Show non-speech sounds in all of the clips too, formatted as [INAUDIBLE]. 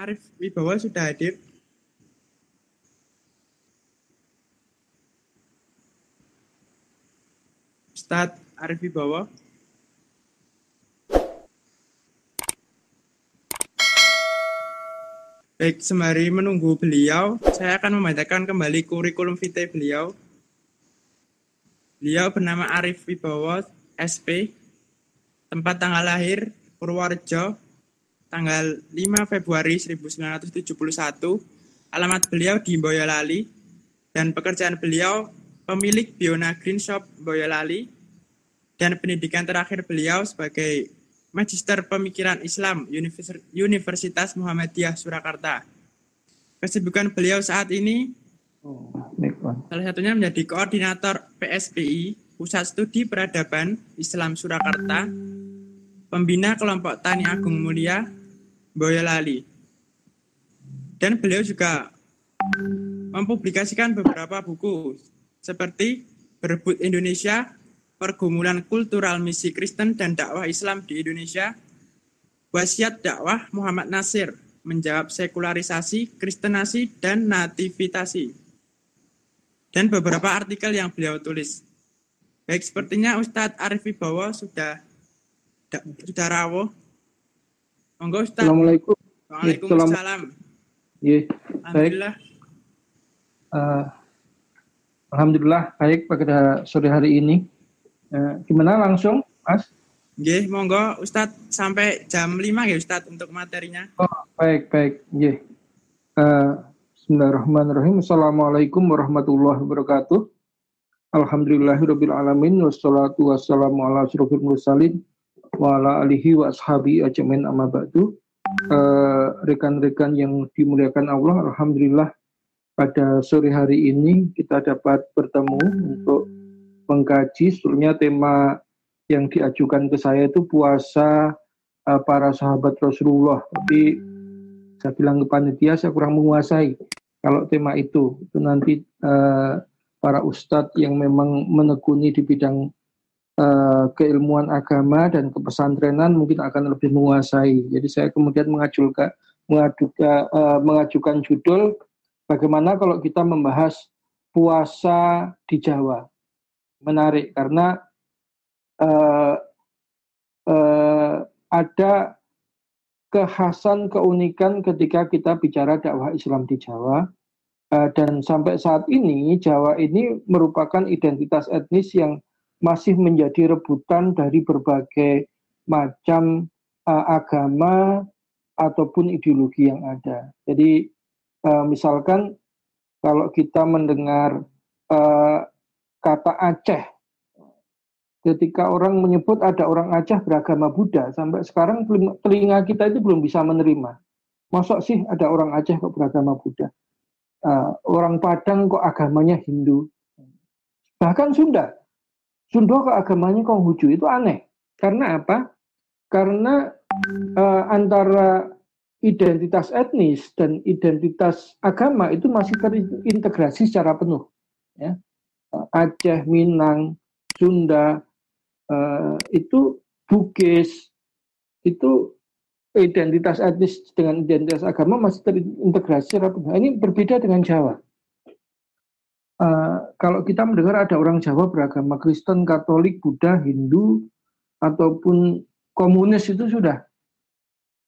Arif Wibowo sudah hadir. Ustadz Arif Wibowo. Baik, sembari menunggu beliau, saya akan membacakan kembali kurikulum vitae beliau. Beliau bernama Arif Wibowo, SP, tempat tanggal lahir Purworejo, tanggal 5 Februari 1971, alamat beliau di Boyolali, dan pekerjaan beliau pemilik Biona Green Shop Boyolali, dan pendidikan terakhir beliau sebagai Magister Pemikiran Islam Universitas Muhammadiyah Surakarta. Kesibukan beliau saat ini salah satunya menjadi koordinator PSPI Pusat Studi Peradaban Islam Surakarta, pembina kelompok Tani Agung Mulia Boyolali. Dan beliau juga mempublikasikan beberapa buku seperti Berebut Indonesia, pergumulan kultural misi Kristen dan dakwah Islam di Indonesia, wasiat dakwah Muhammad Nasir menjawab sekularisasi, kristenasi, dan nativitasi. Dan beberapa artikel yang beliau tulis. Baik, sepertinya Ustadz Arif Wibowo sudah sudah rawuh. Monggo Ustadz. Assalamualaikum. Waalaikumsalam. Iya, Alhamdulillah. Uh, Alhamdulillah baik pada sore hari ini. Eh, gimana langsung, Mas? Nggih, monggo Ustadz sampai jam 5 ya Ustadz untuk materinya. Oh, baik, baik. Nggih. Uh, Bismillahirrahmanirrahim. Assalamualaikum warahmatullahi wabarakatuh. Alhamdulillahirabbil alamin wassalatu wassalamu ala asyrofil mursalin wa ala alihi wa ashabi ajmain amma ba'du. Uh, rekan-rekan yang dimuliakan Allah, alhamdulillah pada sore hari ini kita dapat bertemu untuk mengkaji sebetulnya tema yang diajukan ke saya itu puasa uh, para sahabat Rasulullah. Tapi saya bilang ke panitia saya kurang menguasai kalau tema itu. Itu nanti uh, para ustadz yang memang menekuni di bidang uh, keilmuan agama dan kepesantrenan mungkin akan lebih menguasai. Jadi saya kemudian mengajukan mengajukan, uh, mengajukan judul bagaimana kalau kita membahas puasa di Jawa menarik karena uh, uh, ada kekhasan keunikan ketika kita bicara dakwah Islam di Jawa dan sampai saat ini Jawa ini merupakan identitas etnis yang masih menjadi rebutan dari berbagai macam uh, agama ataupun ideologi yang ada. Jadi uh, misalkan kalau kita mendengar uh, kata Aceh. Ketika orang menyebut ada orang Aceh beragama Buddha, sampai sekarang telinga kita itu belum bisa menerima. Masuk sih ada orang Aceh kok beragama Buddha? Uh, orang Padang kok agamanya Hindu? Bahkan Sunda. Sunda kok agamanya Konghucu itu aneh. Karena apa? Karena uh, antara identitas etnis dan identitas agama itu masih terintegrasi secara penuh. Ya. Aceh, Minang, Sunda, uh, itu Bugis, itu identitas etnis dengan identitas agama masih terintegrasi rapi. Ini berbeda dengan Jawa. Uh, kalau kita mendengar ada orang Jawa beragama Kristen, Katolik, Buddha, Hindu, ataupun komunis itu sudah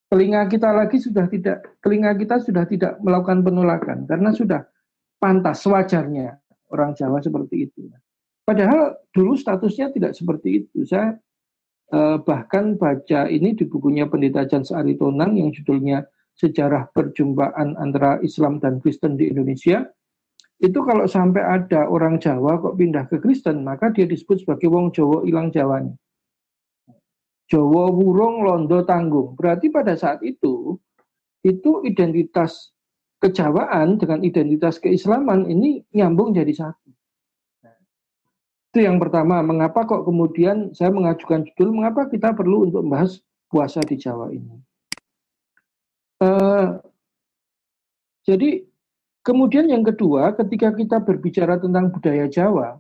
telinga kita lagi sudah tidak telinga kita sudah tidak melakukan penolakan karena sudah pantas wajarnya orang Jawa seperti itu. Padahal dulu statusnya tidak seperti itu. Saya eh, bahkan baca ini di bukunya Pendeta Jan Aritonang yang judulnya Sejarah Perjumpaan Antara Islam dan Kristen di Indonesia. Itu kalau sampai ada orang Jawa kok pindah ke Kristen, maka dia disebut sebagai wong Jawa hilang Jawanya. Jawa wurung londo tanggung. Berarti pada saat itu itu identitas kejawaan dengan identitas keislaman ini nyambung jadi satu. Itu yang pertama, mengapa kok kemudian saya mengajukan judul, mengapa kita perlu untuk membahas puasa di Jawa ini. Uh, jadi kemudian yang kedua, ketika kita berbicara tentang budaya Jawa,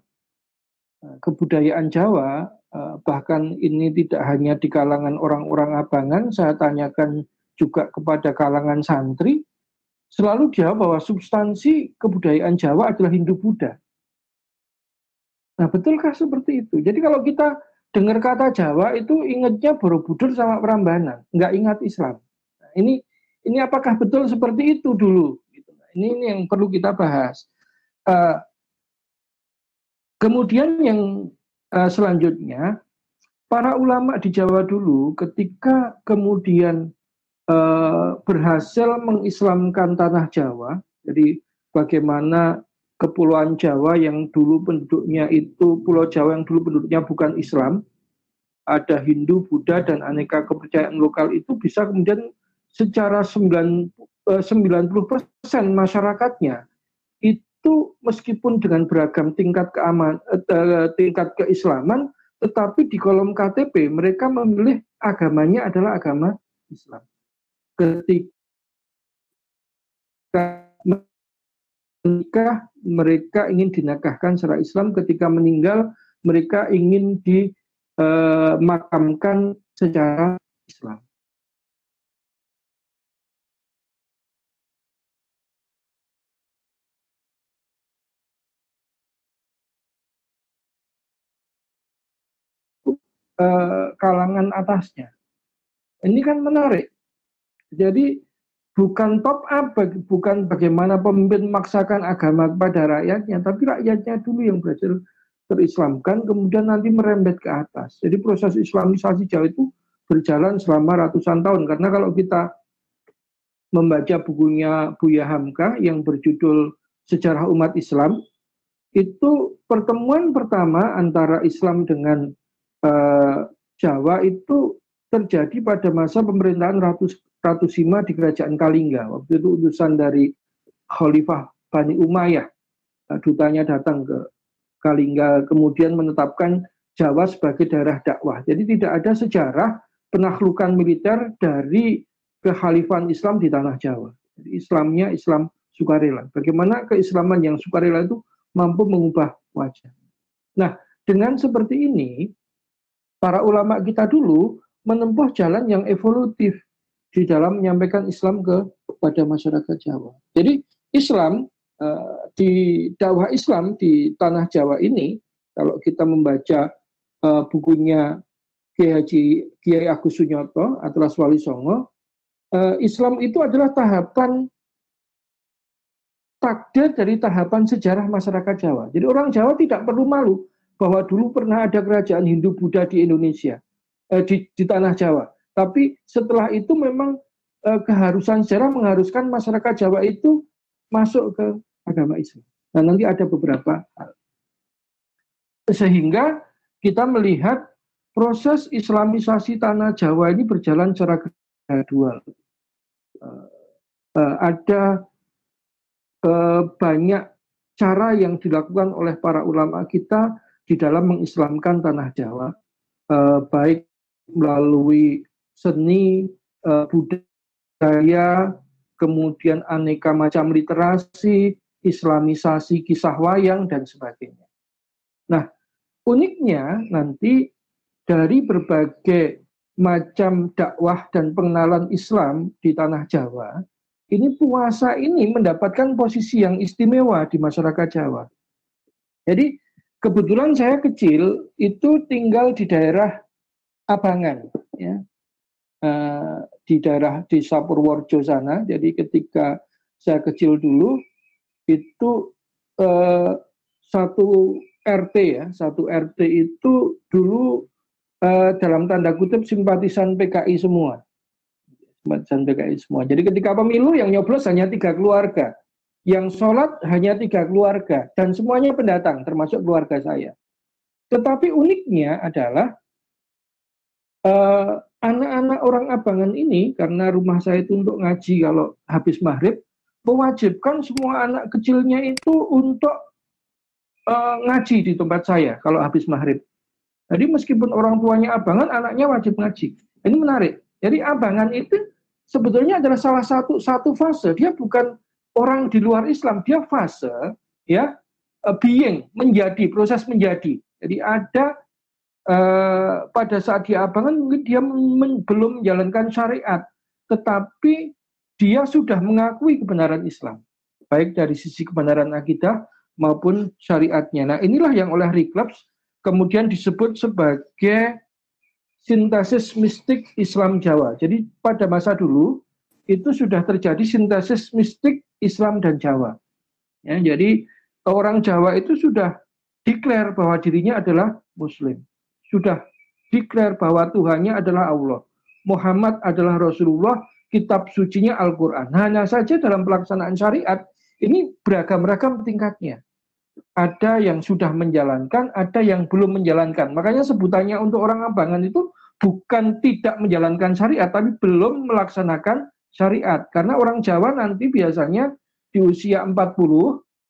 eh, kebudayaan Jawa, uh, bahkan ini tidak hanya di kalangan orang-orang abangan, saya tanyakan juga kepada kalangan santri selalu jawab bahwa substansi kebudayaan Jawa adalah Hindu-Buddha. Nah, betulkah seperti itu? Jadi kalau kita dengar kata Jawa itu ingatnya Borobudur sama Prambanan, nggak ingat Islam. Nah, ini ini apakah betul seperti itu dulu? Ini, ini yang perlu kita bahas. Uh, kemudian yang uh, selanjutnya, para ulama di Jawa dulu ketika kemudian uh, berhasil mengislamkan tanah Jawa, jadi bagaimana kepulauan Jawa yang dulu penduduknya itu Pulau Jawa yang dulu penduduknya bukan Islam, ada Hindu, Buddha dan aneka kepercayaan lokal itu bisa kemudian secara 90 eh, persen masyarakatnya itu meskipun dengan beragam tingkat keaman eh, tingkat keislaman tetapi di kolom KTP mereka memilih agamanya adalah agama Islam. Ketika menikah mereka ingin dinakahkan secara Islam ketika meninggal mereka ingin dimakamkan secara Islam. Kalangan atasnya. Ini kan menarik. Jadi bukan top up, bukan bagaimana pemimpin memaksakan agama kepada rakyatnya, tapi rakyatnya dulu yang berhasil terislamkan, kemudian nanti merembet ke atas. Jadi proses islamisasi Jawa itu berjalan selama ratusan tahun, karena kalau kita membaca bukunya Buya Hamka yang berjudul Sejarah Umat Islam, itu pertemuan pertama antara Islam dengan Jawa itu terjadi pada masa pemerintahan Ratu Ratu Sima di Kerajaan Kalingga. Waktu itu utusan dari Khalifah Bani Umayyah. Nah, dutanya datang ke Kalingga, kemudian menetapkan Jawa sebagai daerah dakwah. Jadi tidak ada sejarah penaklukan militer dari kehalifan Islam di tanah Jawa. Jadi Islamnya Islam sukarela. Bagaimana keislaman yang sukarela itu mampu mengubah wajah. Nah, dengan seperti ini, para ulama kita dulu menempuh jalan yang evolutif di dalam menyampaikan Islam ke kepada masyarakat Jawa. Jadi Islam uh, di dakwah Islam di tanah Jawa ini kalau kita membaca uh, bukunya Kiai Agus Sunyoto Atlas Wali Songo, uh, Islam itu adalah tahapan takdir dari tahapan sejarah masyarakat Jawa. Jadi orang Jawa tidak perlu malu bahwa dulu pernah ada kerajaan Hindu Buddha di Indonesia, eh, di, di tanah Jawa. Tapi setelah itu memang eh, keharusan sejarah mengharuskan masyarakat Jawa itu masuk ke agama Islam. Nah nanti ada beberapa hal. Sehingga kita melihat proses Islamisasi tanah Jawa ini berjalan secara gradual. Uh, uh, ada uh, banyak cara yang dilakukan oleh para ulama kita di dalam mengislamkan tanah Jawa, baik melalui seni, uh, budaya, kemudian aneka macam literasi, islamisasi kisah wayang, dan sebagainya. Nah, uniknya nanti dari berbagai macam dakwah dan pengenalan Islam di tanah Jawa, ini puasa ini mendapatkan posisi yang istimewa di masyarakat Jawa. Jadi kebetulan saya kecil itu tinggal di daerah Abangan, ya uh, di daerah desa Purworejo sana. Jadi ketika saya kecil dulu itu uh, satu RT ya, satu RT itu dulu uh, dalam tanda kutip simpatisan PKI semua, simpatisan PKI semua. Jadi ketika pemilu yang nyoblos hanya tiga keluarga, yang sholat hanya tiga keluarga dan semuanya pendatang termasuk keluarga saya. Tetapi uniknya adalah uh, anak-anak orang abangan ini karena rumah saya itu untuk ngaji kalau habis maghrib mewajibkan semua anak kecilnya itu untuk uh, ngaji di tempat saya kalau habis maghrib. Jadi meskipun orang tuanya abangan, anaknya wajib ngaji. Ini menarik. Jadi abangan itu sebetulnya adalah salah satu satu fase. Dia bukan orang di luar Islam, dia fase ya uh, being menjadi proses menjadi. Jadi ada uh, pada saat dia abangan mungkin dia men, belum menjalankan syariat, tetapi dia sudah mengakui kebenaran Islam, baik dari sisi kebenaran akidah maupun syariatnya. Nah, inilah yang oleh Riklabs kemudian disebut sebagai sintesis mistik Islam Jawa. Jadi pada masa dulu itu sudah terjadi sintesis mistik Islam dan Jawa. Ya, jadi orang Jawa itu sudah declare bahwa dirinya adalah Muslim. Sudah declare bahwa Tuhannya adalah Allah. Muhammad adalah Rasulullah, kitab sucinya Al-Quran. Hanya saja dalam pelaksanaan syariat, ini beragam-ragam tingkatnya. Ada yang sudah menjalankan, ada yang belum menjalankan. Makanya sebutannya untuk orang abangan itu bukan tidak menjalankan syariat, tapi belum melaksanakan syariat. Karena orang Jawa nanti biasanya di usia 40,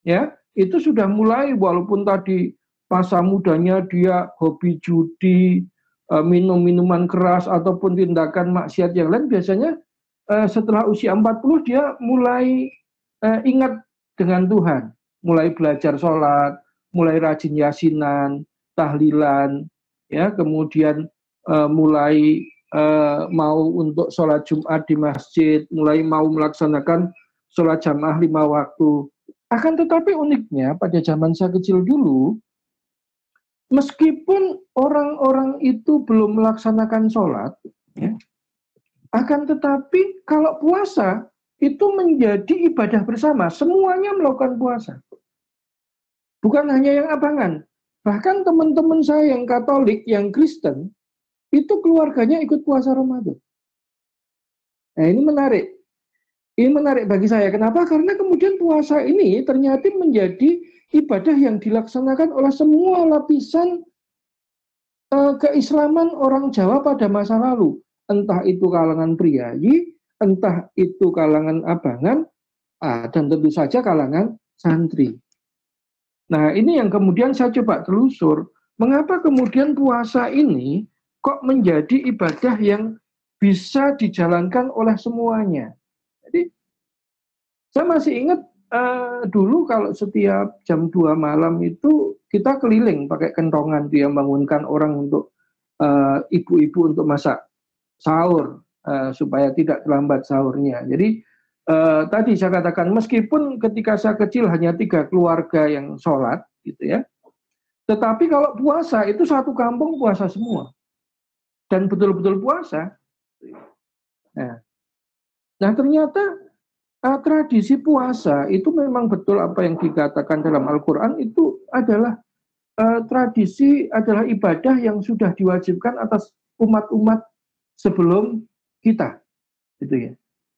ya itu sudah mulai walaupun tadi masa mudanya dia hobi judi, eh, minum minuman keras ataupun tindakan maksiat yang lain biasanya eh, setelah usia 40 dia mulai eh, ingat dengan Tuhan mulai belajar sholat, mulai rajin yasinan, tahlilan, ya, kemudian mulai uh, mau untuk sholat Jumat di masjid, mulai mau melaksanakan sholat jamaah lima waktu. Akan tetapi uniknya pada zaman saya kecil dulu, meskipun orang-orang itu belum melaksanakan sholat, ya, akan tetapi kalau puasa itu menjadi ibadah bersama, semuanya melakukan puasa. Bukan hanya yang abangan. Bahkan teman-teman saya yang Katolik, yang Kristen, itu keluarganya ikut puasa Ramadan. Nah ini menarik. Ini menarik bagi saya. Kenapa? Karena kemudian puasa ini ternyata menjadi ibadah yang dilaksanakan oleh semua lapisan uh, keislaman orang Jawa pada masa lalu. Entah itu kalangan priayi, entah itu kalangan abangan, ah, dan tentu saja kalangan santri. Nah, ini yang kemudian saya coba telusur, mengapa kemudian puasa ini kok menjadi ibadah yang bisa dijalankan oleh semuanya. Jadi, saya masih ingat uh, dulu kalau setiap jam 2 malam itu kita keliling pakai kentongan dia bangunkan orang untuk eh, ibu-ibu uh, untuk masak sahur uh, supaya tidak terlambat sahurnya. Jadi uh, tadi saya katakan meskipun ketika saya kecil hanya tiga keluarga yang sholat gitu ya, tetapi kalau puasa itu satu kampung puasa semua dan betul-betul puasa. Nah, nah ternyata uh, tradisi puasa itu memang betul apa yang dikatakan dalam Al-Quran itu adalah uh, tradisi adalah ibadah yang sudah diwajibkan atas umat-umat sebelum kita, gitu ya.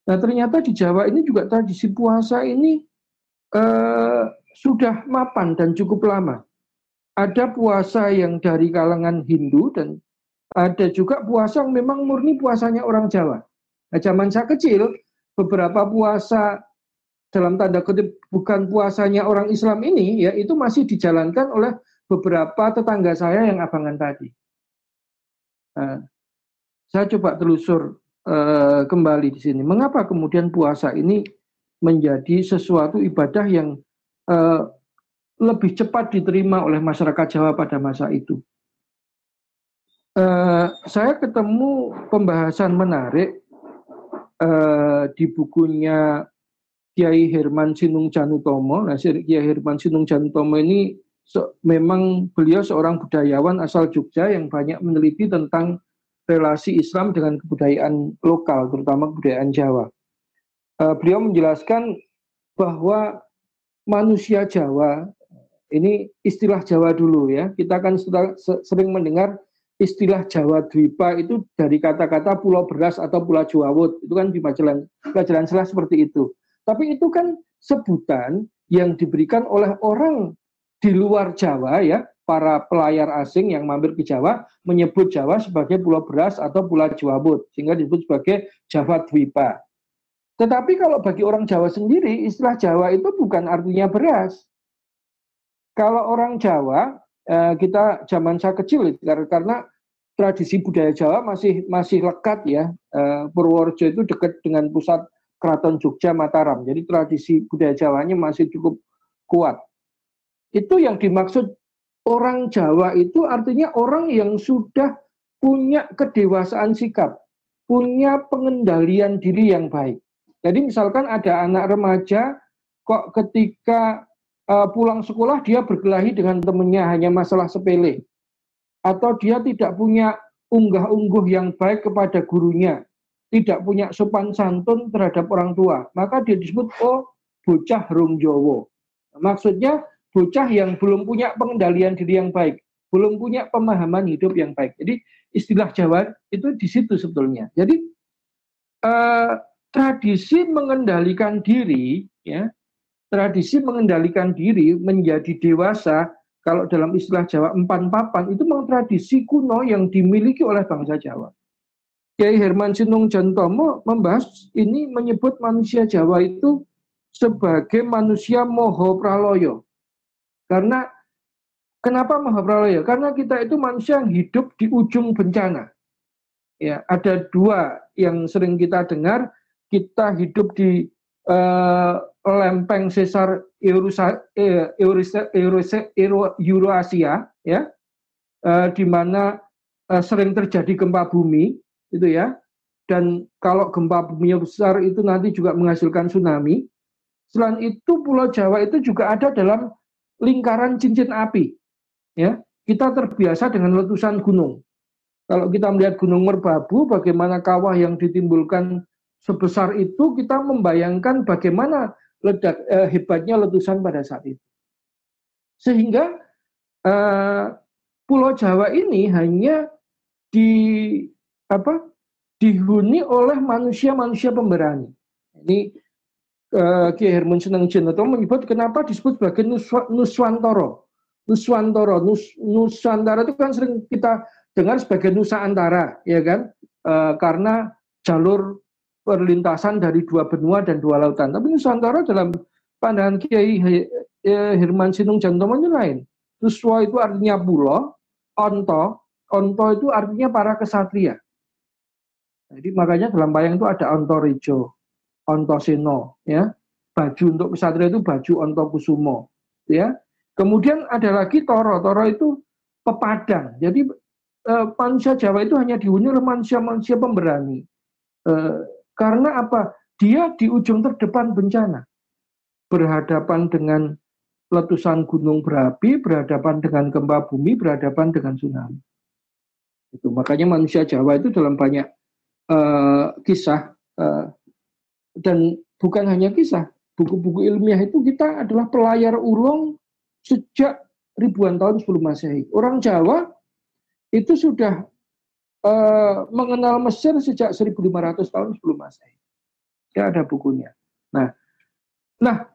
Nah ternyata di Jawa ini juga tradisi puasa ini eh, sudah mapan dan cukup lama. Ada puasa yang dari kalangan Hindu dan ada juga puasa yang memang murni puasanya orang Jawa. Nah, zaman saya kecil, beberapa puasa dalam tanda kutip bukan puasanya orang Islam ini, ya itu masih dijalankan oleh beberapa tetangga saya yang abangan tadi. Nah, saya coba telusur uh, kembali di sini. Mengapa kemudian puasa ini menjadi sesuatu ibadah yang uh, lebih cepat diterima oleh masyarakat Jawa pada masa itu? Uh, saya ketemu pembahasan menarik uh, di bukunya Kiai Herman Sinung Janutomo. Nah, Kiai Herman Sinung Janutomo ini so, memang beliau seorang budayawan asal Jogja yang banyak meneliti tentang relasi Islam dengan kebudayaan lokal, terutama kebudayaan Jawa. Uh, beliau menjelaskan bahwa manusia Jawa ini istilah Jawa dulu ya. Kita kan sudah sering mendengar istilah Jawa Dwipa itu dari kata-kata pulau beras atau pulau Juawut. Itu kan di pelajaran pelajaran salah seperti itu. Tapi itu kan sebutan yang diberikan oleh orang di luar Jawa ya para pelayar asing yang mampir ke Jawa menyebut Jawa sebagai pulau beras atau pulau Jawabut sehingga disebut sebagai Jawa Dwipa. Tetapi kalau bagi orang Jawa sendiri istilah Jawa itu bukan artinya beras. Kalau orang Jawa kita zaman saya kecil karena tradisi budaya Jawa masih masih lekat ya. Eh, Purworejo itu dekat dengan pusat keraton Jogja Mataram. Jadi tradisi budaya Jawanya masih cukup kuat. Itu yang dimaksud orang Jawa itu artinya orang yang sudah punya kedewasaan sikap. punya pengendalian diri yang baik. Jadi misalkan ada anak remaja kok ketika uh, pulang sekolah dia berkelahi dengan temannya hanya masalah sepele. Atau dia tidak punya unggah-ungguh yang baik kepada gurunya, tidak punya sopan santun terhadap orang tua, maka dia disebut oh bocah rong Jowo. Maksudnya bocah yang belum punya pengendalian diri yang baik, belum punya pemahaman hidup yang baik. Jadi istilah Jawa itu di situ sebetulnya. Jadi eh, tradisi mengendalikan diri, ya, tradisi mengendalikan diri menjadi dewasa, kalau dalam istilah Jawa empan papan itu memang tradisi kuno yang dimiliki oleh bangsa Jawa. Kiai Herman Sinung Jantomo membahas ini menyebut manusia Jawa itu sebagai manusia moho praloyo. Karena kenapa moho praloyo? Karena kita itu manusia yang hidup di ujung bencana. Ya, ada dua yang sering kita dengar kita hidup di uh, lempeng sesar eh, Euro, Euroasia ya. Uh, di mana uh, sering terjadi gempa bumi itu ya. Dan kalau gempa bumi besar itu nanti juga menghasilkan tsunami. Selain itu Pulau Jawa itu juga ada dalam lingkaran cincin api ya. Kita terbiasa dengan letusan gunung. Kalau kita melihat Gunung Merbabu bagaimana kawah yang ditimbulkan sebesar itu kita membayangkan bagaimana ledak eh, hebatnya letusan pada saat itu. Sehingga eh, Pulau Jawa ini hanya di apa dihuni oleh manusia-manusia pemberani. Ini eh, Ki Hermun Senang atau menyebut kenapa disebut sebagai Nuswa, Nuswantoro. Nuswantoro, Nus, Nusantara itu kan sering kita dengar sebagai Nusa Antara, ya kan? E, karena jalur perlintasan dari dua benua dan dua lautan. Tapi Nusantara dalam pandangan Kiai Herman Sinung Jantomo ini lain. Nuswa itu artinya pulau, onto, onto itu artinya para kesatria. Jadi makanya dalam bayang itu ada onto rejo, onto seno, ya. Baju untuk kesatria itu baju onto kusumo, ya. Kemudian ada lagi toro, toro itu pepadang. Jadi eh, manusia Jawa itu hanya dihuni oleh manusia-manusia pemberani. Eh, karena apa? Dia di ujung terdepan bencana. Berhadapan dengan letusan gunung berapi, berhadapan dengan gempa bumi, berhadapan dengan tsunami. Itu makanya manusia Jawa itu dalam banyak uh, kisah uh, dan bukan hanya kisah, buku-buku ilmiah itu kita adalah pelayar ulung sejak ribuan tahun sebelum Masehi. Orang Jawa itu sudah uh, mengenal Mesir sejak 1500 tahun sebelum Masehi. Ya ada bukunya. Nah, nah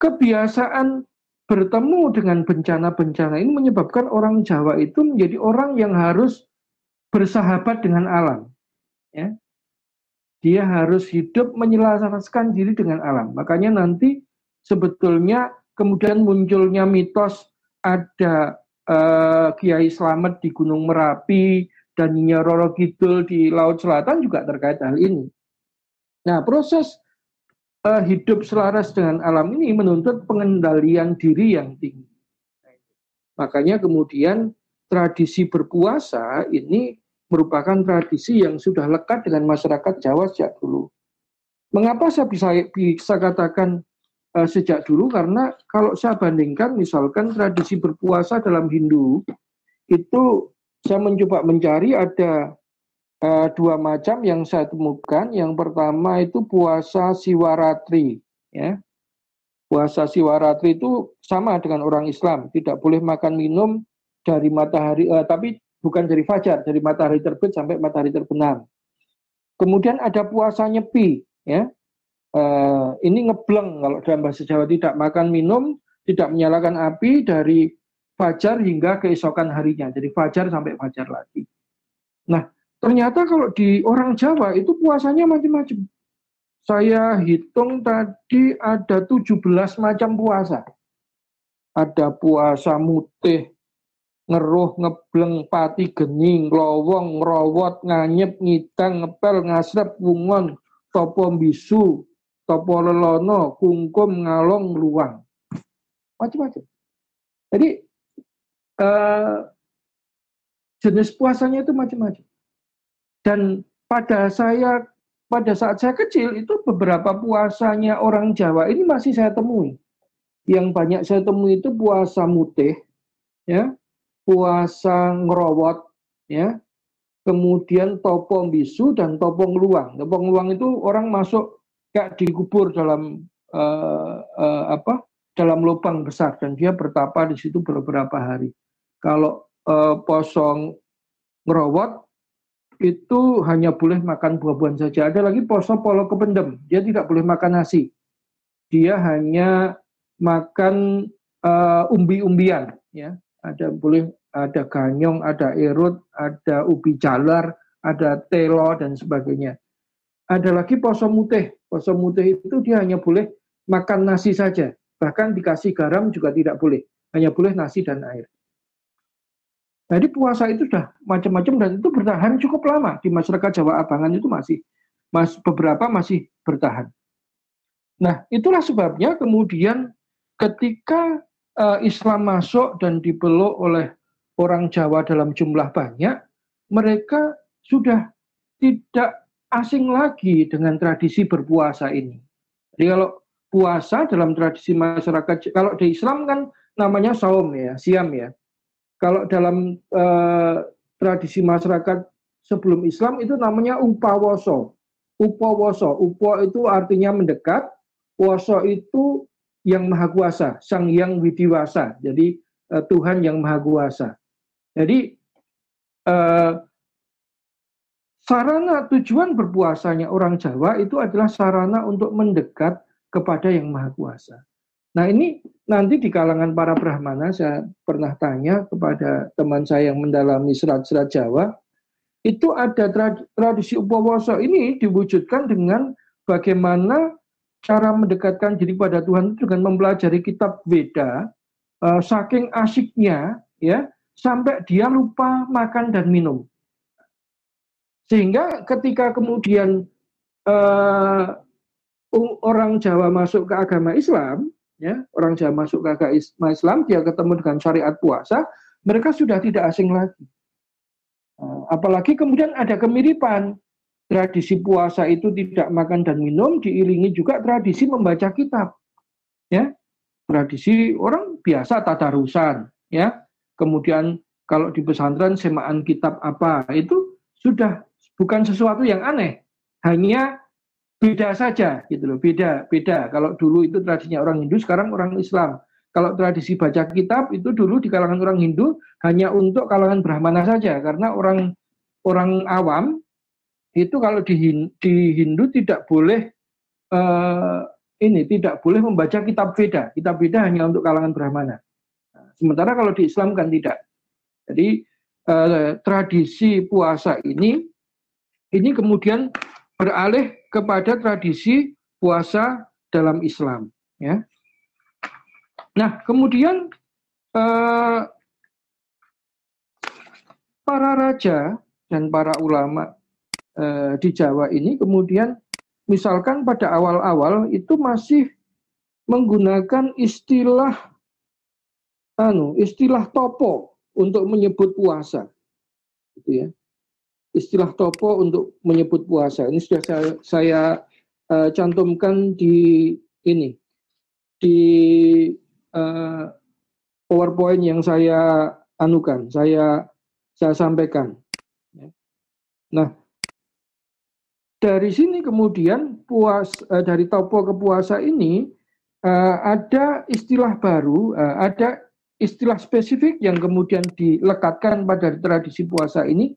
kebiasaan bertemu dengan bencana-bencana ini menyebabkan orang Jawa itu menjadi orang yang harus bersahabat dengan alam. Ya. Dia harus hidup menyelaraskan diri dengan alam. Makanya nanti sebetulnya kemudian munculnya mitos ada uh, Kiai Slamet di Gunung Merapi, dan Roro Kidul di Laut Selatan juga terkait hal ini. Nah, proses uh, hidup selaras dengan alam ini menuntut pengendalian diri yang tinggi. Makanya kemudian tradisi berpuasa ini merupakan tradisi yang sudah lekat dengan masyarakat Jawa sejak dulu. Mengapa saya bisa bisa katakan uh, sejak dulu? Karena kalau saya bandingkan misalkan tradisi berpuasa dalam Hindu itu saya mencoba mencari ada uh, dua macam yang saya temukan. Yang pertama itu puasa siwaratri, ya. Puasa siwaratri itu sama dengan orang Islam, tidak boleh makan minum dari matahari, uh, tapi bukan dari fajar, dari matahari terbit sampai matahari terbenam. Kemudian ada puasa nyepi, ya. Uh, ini ngebleng kalau dalam bahasa Jawa tidak makan minum, tidak menyalakan api dari fajar hingga keesokan harinya. Jadi fajar sampai fajar lagi. Nah, ternyata kalau di orang Jawa itu puasanya macam-macam. Saya hitung tadi ada 17 macam puasa. Ada puasa mutih, ngeruh, ngebleng, pati, gening, lowong, ngerowot, nganyep, ngitang, ngepel, ngasrep, wungon, topo bisu, topo lelono, kungkum, ngalong, luang. Macam-macam. Jadi uh, jenis puasanya itu macam-macam. Dan pada saya pada saat saya kecil itu beberapa puasanya orang Jawa ini masih saya temui. Yang banyak saya temui itu puasa mutih, ya, puasa ngerowot, ya, kemudian topong bisu dan topong luang. Topong luang itu orang masuk kayak dikubur dalam uh, uh, apa? dalam lubang besar dan dia bertapa di situ beberapa hari. Kalau uh, posong ngerowot itu hanya boleh makan buah-buahan saja. Ada lagi poso polo kependem, dia tidak boleh makan nasi. Dia hanya makan uh, umbi-umbian, ya. Ada boleh ada ganyong, ada erut, ada ubi jalar, ada telo dan sebagainya. Ada lagi poso mutih. Poso mutih itu dia hanya boleh makan nasi saja. Bahkan dikasih garam juga tidak boleh. Hanya boleh nasi dan air. Jadi puasa itu sudah macam-macam dan itu bertahan cukup lama di masyarakat Jawa Abangan itu masih mas, beberapa masih bertahan. Nah, itulah sebabnya kemudian ketika uh, Islam masuk dan dipeluk oleh orang Jawa dalam jumlah banyak, mereka sudah tidak asing lagi dengan tradisi berpuasa ini. Jadi kalau puasa dalam tradisi masyarakat, kalau di Islam kan namanya saum ya, siam ya. Kalau dalam uh, tradisi masyarakat sebelum Islam itu namanya upawoso. Upawoso, upo itu artinya mendekat, woso itu yang maha kuasa, sang yang widiwasa. Jadi uh, Tuhan yang maha kuasa. Jadi uh, sarana tujuan berpuasanya orang Jawa itu adalah sarana untuk mendekat kepada yang maha kuasa. Nah ini nanti di kalangan para Brahmana saya pernah tanya kepada teman saya yang mendalami serat-serat Jawa, itu ada tradisi upawoso ini diwujudkan dengan bagaimana cara mendekatkan diri pada Tuhan dengan mempelajari kitab Veda, uh, saking asiknya ya sampai dia lupa makan dan minum. Sehingga ketika kemudian uh, orang Jawa masuk ke agama Islam, ya orang Jawa masuk ke agama Islam dia ketemu dengan syariat puasa mereka sudah tidak asing lagi. Nah, apalagi kemudian ada kemiripan. Tradisi puasa itu tidak makan dan minum diiringi juga tradisi membaca kitab. Ya tradisi orang biasa tadarusan ya kemudian kalau di pesantren semaan kitab apa itu sudah bukan sesuatu yang aneh. Hanya beda saja gitu loh beda beda. Kalau dulu itu tradisinya orang Hindu sekarang orang Islam. Kalau tradisi baca kitab itu dulu di kalangan orang Hindu hanya untuk kalangan Brahmana saja. Karena orang orang awam itu kalau di, di Hindu tidak boleh uh, ini tidak boleh membaca kitab Veda. Kitab Veda hanya untuk kalangan Brahmana. Nah, sementara kalau di Islam kan tidak. Jadi uh, tradisi puasa ini ini kemudian beralih kepada tradisi puasa dalam Islam. Ya. Nah, kemudian eh, para raja dan para ulama eh, di Jawa ini kemudian misalkan pada awal-awal itu masih menggunakan istilah anu istilah topo untuk menyebut puasa gitu ya istilah topo untuk menyebut puasa. Ini sudah saya, saya uh, cantumkan di ini di uh, PowerPoint yang saya anukan, saya saya sampaikan. Ya. Nah, dari sini kemudian puas uh, dari topo ke puasa ini ada istilah baru, ada istilah spesifik yang kemudian dilekatkan pada tradisi puasa ini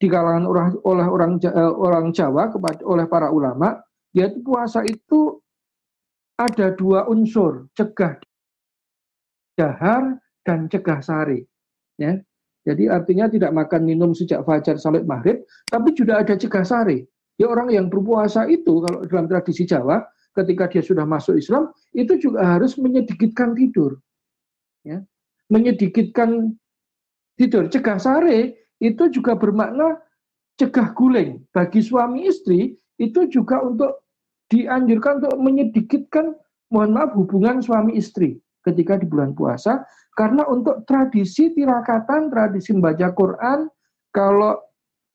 di kalangan orang oleh orang uh, orang Jawa kepada oleh para ulama yaitu puasa itu ada dua unsur cegah dahar dan cegah sari ya. Jadi artinya tidak makan minum sejak fajar sampai maghrib tapi juga ada cegah sari. Ya orang yang berpuasa itu kalau dalam tradisi Jawa ketika dia sudah masuk Islam itu juga harus menyedikitkan tidur ya. Menyedikitkan tidur. Cegah sari itu juga bermakna cegah guling. Bagi suami istri itu juga untuk dianjurkan untuk menyedikitkan mohon maaf hubungan suami istri ketika di bulan puasa. Karena untuk tradisi tirakatan tradisi membaca Quran kalau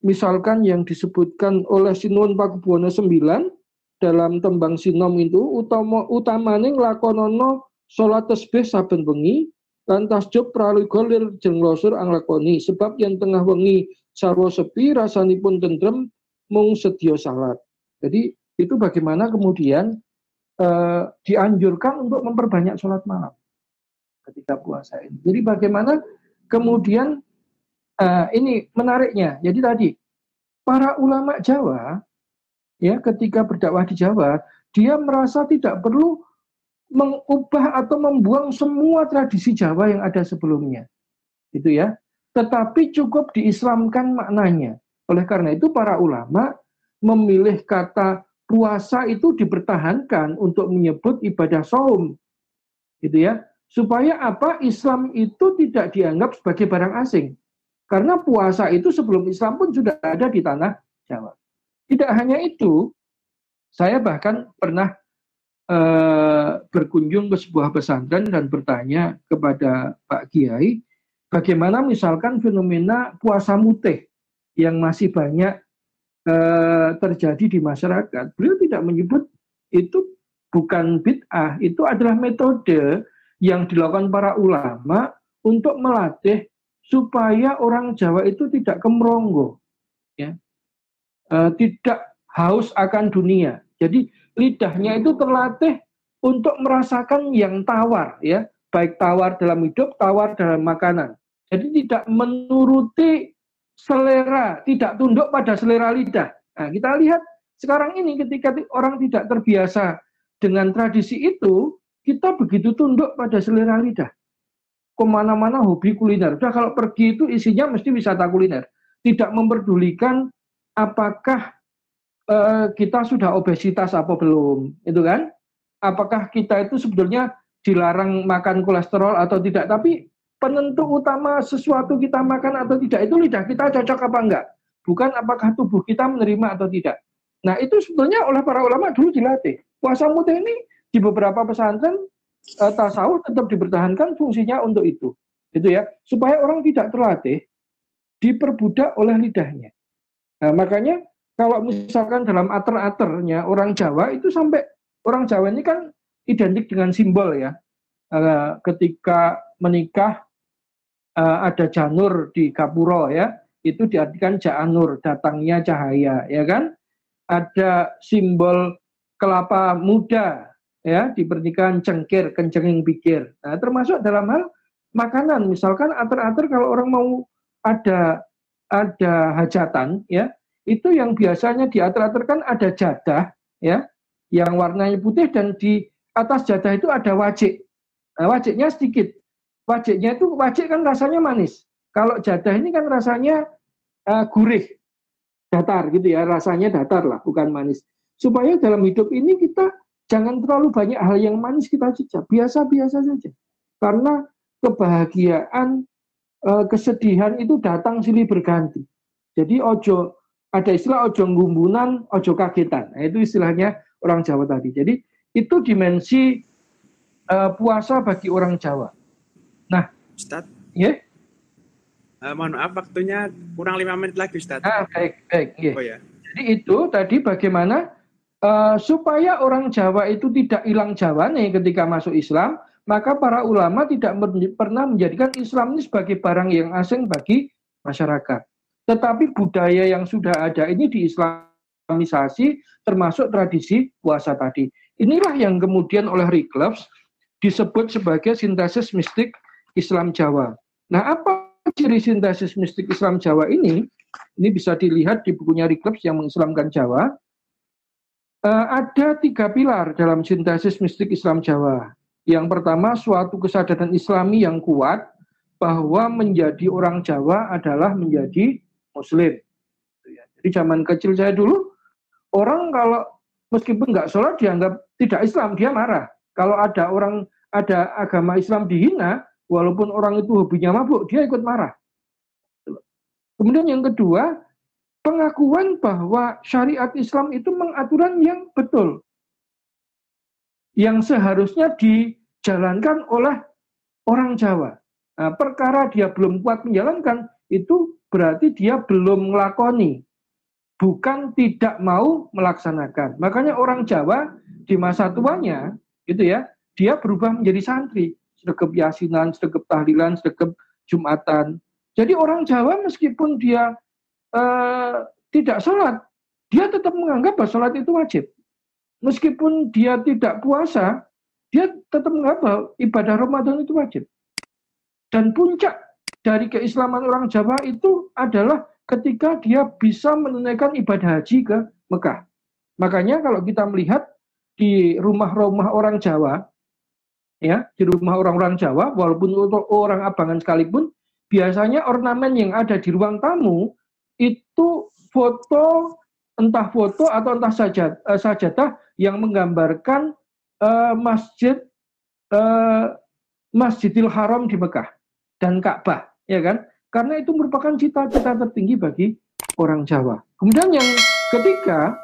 misalkan yang disebutkan oleh Sinuwun Pakubuwono IX dalam tembang sinom itu utama utamane nglakonono salat tasbih saben bengi lan tasjub praliga lir jeng losur anglakoni sebab yang tengah wengi sarwa sepi rasanipun tentrem mung sedya salat. Jadi itu bagaimana kemudian eh, dianjurkan untuk memperbanyak sholat malam ketika puasa ini. Jadi bagaimana kemudian uh, ini menariknya. Jadi tadi para ulama Jawa ya ketika berdakwah di Jawa dia merasa tidak perlu mengubah atau membuang semua tradisi Jawa yang ada sebelumnya. Itu ya. Tetapi cukup diislamkan maknanya. Oleh karena itu para ulama memilih kata puasa itu dipertahankan untuk menyebut ibadah saum. Gitu ya. Supaya apa? Islam itu tidak dianggap sebagai barang asing. Karena puasa itu sebelum Islam pun sudah ada di tanah Jawa. Tidak hanya itu, saya bahkan pernah berkunjung ke sebuah pesantren dan bertanya kepada Pak Kiai, bagaimana misalkan fenomena puasa mutih yang masih banyak uh, terjadi di masyarakat. Beliau tidak menyebut itu bukan bid'ah, itu adalah metode yang dilakukan para ulama untuk melatih supaya orang Jawa itu tidak kemronggo, ya, e, tidak haus akan dunia. Jadi lidahnya itu terlatih untuk merasakan yang tawar, ya, baik tawar dalam hidup, tawar dalam makanan. Jadi tidak menuruti selera, tidak tunduk pada selera lidah. Nah, kita lihat sekarang ini ketika orang tidak terbiasa dengan tradisi itu, kita begitu tunduk pada selera lidah ke mana-mana hobi kuliner. Udah kalau pergi itu isinya mesti wisata kuliner. Tidak memperdulikan apakah uh, kita sudah obesitas apa belum, itu kan? Apakah kita itu sebetulnya dilarang makan kolesterol atau tidak? Tapi penentu utama sesuatu kita makan atau tidak itu lidah kita cocok apa enggak. Bukan apakah tubuh kita menerima atau tidak. Nah itu sebetulnya oleh para ulama dulu dilatih. Puasa mutih ini di beberapa pesantren uh, tasawuf tetap dipertahankan fungsinya untuk itu. Itu ya, supaya orang tidak terlatih diperbudak oleh lidahnya. Nah, makanya kalau misalkan dalam ater-aternya orang Jawa itu sampai orang Jawa ini kan identik dengan simbol ya. Uh, ketika menikah uh, ada janur di Kapuro ya, itu diartikan janur, datangnya cahaya, ya kan? Ada simbol kelapa muda ya di pernikahan cengkir kencenging pikir nah, termasuk dalam hal makanan misalkan ater-ater kalau orang mau ada ada hajatan ya itu yang biasanya di ater-ater kan ada jadah ya yang warnanya putih dan di atas jadah itu ada wajik nah, wajiknya sedikit wajiknya itu wajik kan rasanya manis kalau jadah ini kan rasanya uh, gurih datar gitu ya rasanya datar lah bukan manis supaya dalam hidup ini kita Jangan terlalu banyak hal yang manis kita jejak, biasa-biasa saja. Karena kebahagiaan, eh, kesedihan itu datang silih berganti. Jadi ojo ada istilah ojo ngumbunan, ojo kagetan. Nah, itu istilahnya orang Jawa tadi. Jadi itu dimensi uh, puasa bagi orang Jawa. Nah, Ustaz. Ya. Yeah? Uh, mohon maaf waktunya kurang lima menit lagi Ustaz. Ah, baik, baik. Yeah. Oh ya. Jadi itu tadi bagaimana Uh, supaya orang Jawa itu tidak hilang Jawa nih ketika masuk Islam, maka para ulama tidak pernah menjadikan Islam ini sebagai barang yang asing bagi masyarakat. Tetapi budaya yang sudah ada ini diislamisasi termasuk tradisi puasa tadi. Inilah yang kemudian oleh Rickloves disebut sebagai sintesis mistik Islam Jawa. Nah, apa ciri sintesis mistik Islam Jawa ini? Ini bisa dilihat di bukunya Rickloves yang mengislamkan Jawa Uh, ada tiga pilar dalam sintesis mistik Islam Jawa. Yang pertama, suatu kesadaran Islami yang kuat bahwa menjadi orang Jawa adalah menjadi Muslim. Jadi zaman kecil saya dulu, orang kalau meskipun nggak sholat dianggap tidak Islam, dia marah. Kalau ada orang ada agama Islam dihina, walaupun orang itu hobinya mabuk, dia ikut marah. Kemudian yang kedua, pengakuan bahwa syariat Islam itu mengaturan yang betul. Yang seharusnya dijalankan oleh orang Jawa. Nah, perkara dia belum kuat menjalankan, itu berarti dia belum melakoni, bukan tidak mau melaksanakan. Makanya orang Jawa di masa tuanya, gitu ya, dia berubah menjadi santri, sedekap yasinan, sedekap tahlilan, sedekap jumatan. Jadi orang Jawa meskipun dia uh, tidak sholat, dia tetap menganggap bahwa sholat itu wajib. Meskipun dia tidak puasa, dia tetap menganggap bahwa ibadah Ramadan itu wajib. Dan puncak dari keislaman orang Jawa itu adalah ketika dia bisa menunaikan ibadah haji ke Mekah. Makanya kalau kita melihat di rumah-rumah orang Jawa, ya di rumah orang-orang Jawa, walaupun untuk orang abangan sekalipun, biasanya ornamen yang ada di ruang tamu itu foto entah foto atau entah sajad, uh, sajadah yang menggambarkan uh, masjid uh, Masjidil Haram di Mekah dan Ka'bah, ya kan? Karena itu merupakan cita-cita tertinggi bagi orang Jawa. Kemudian yang ketiga,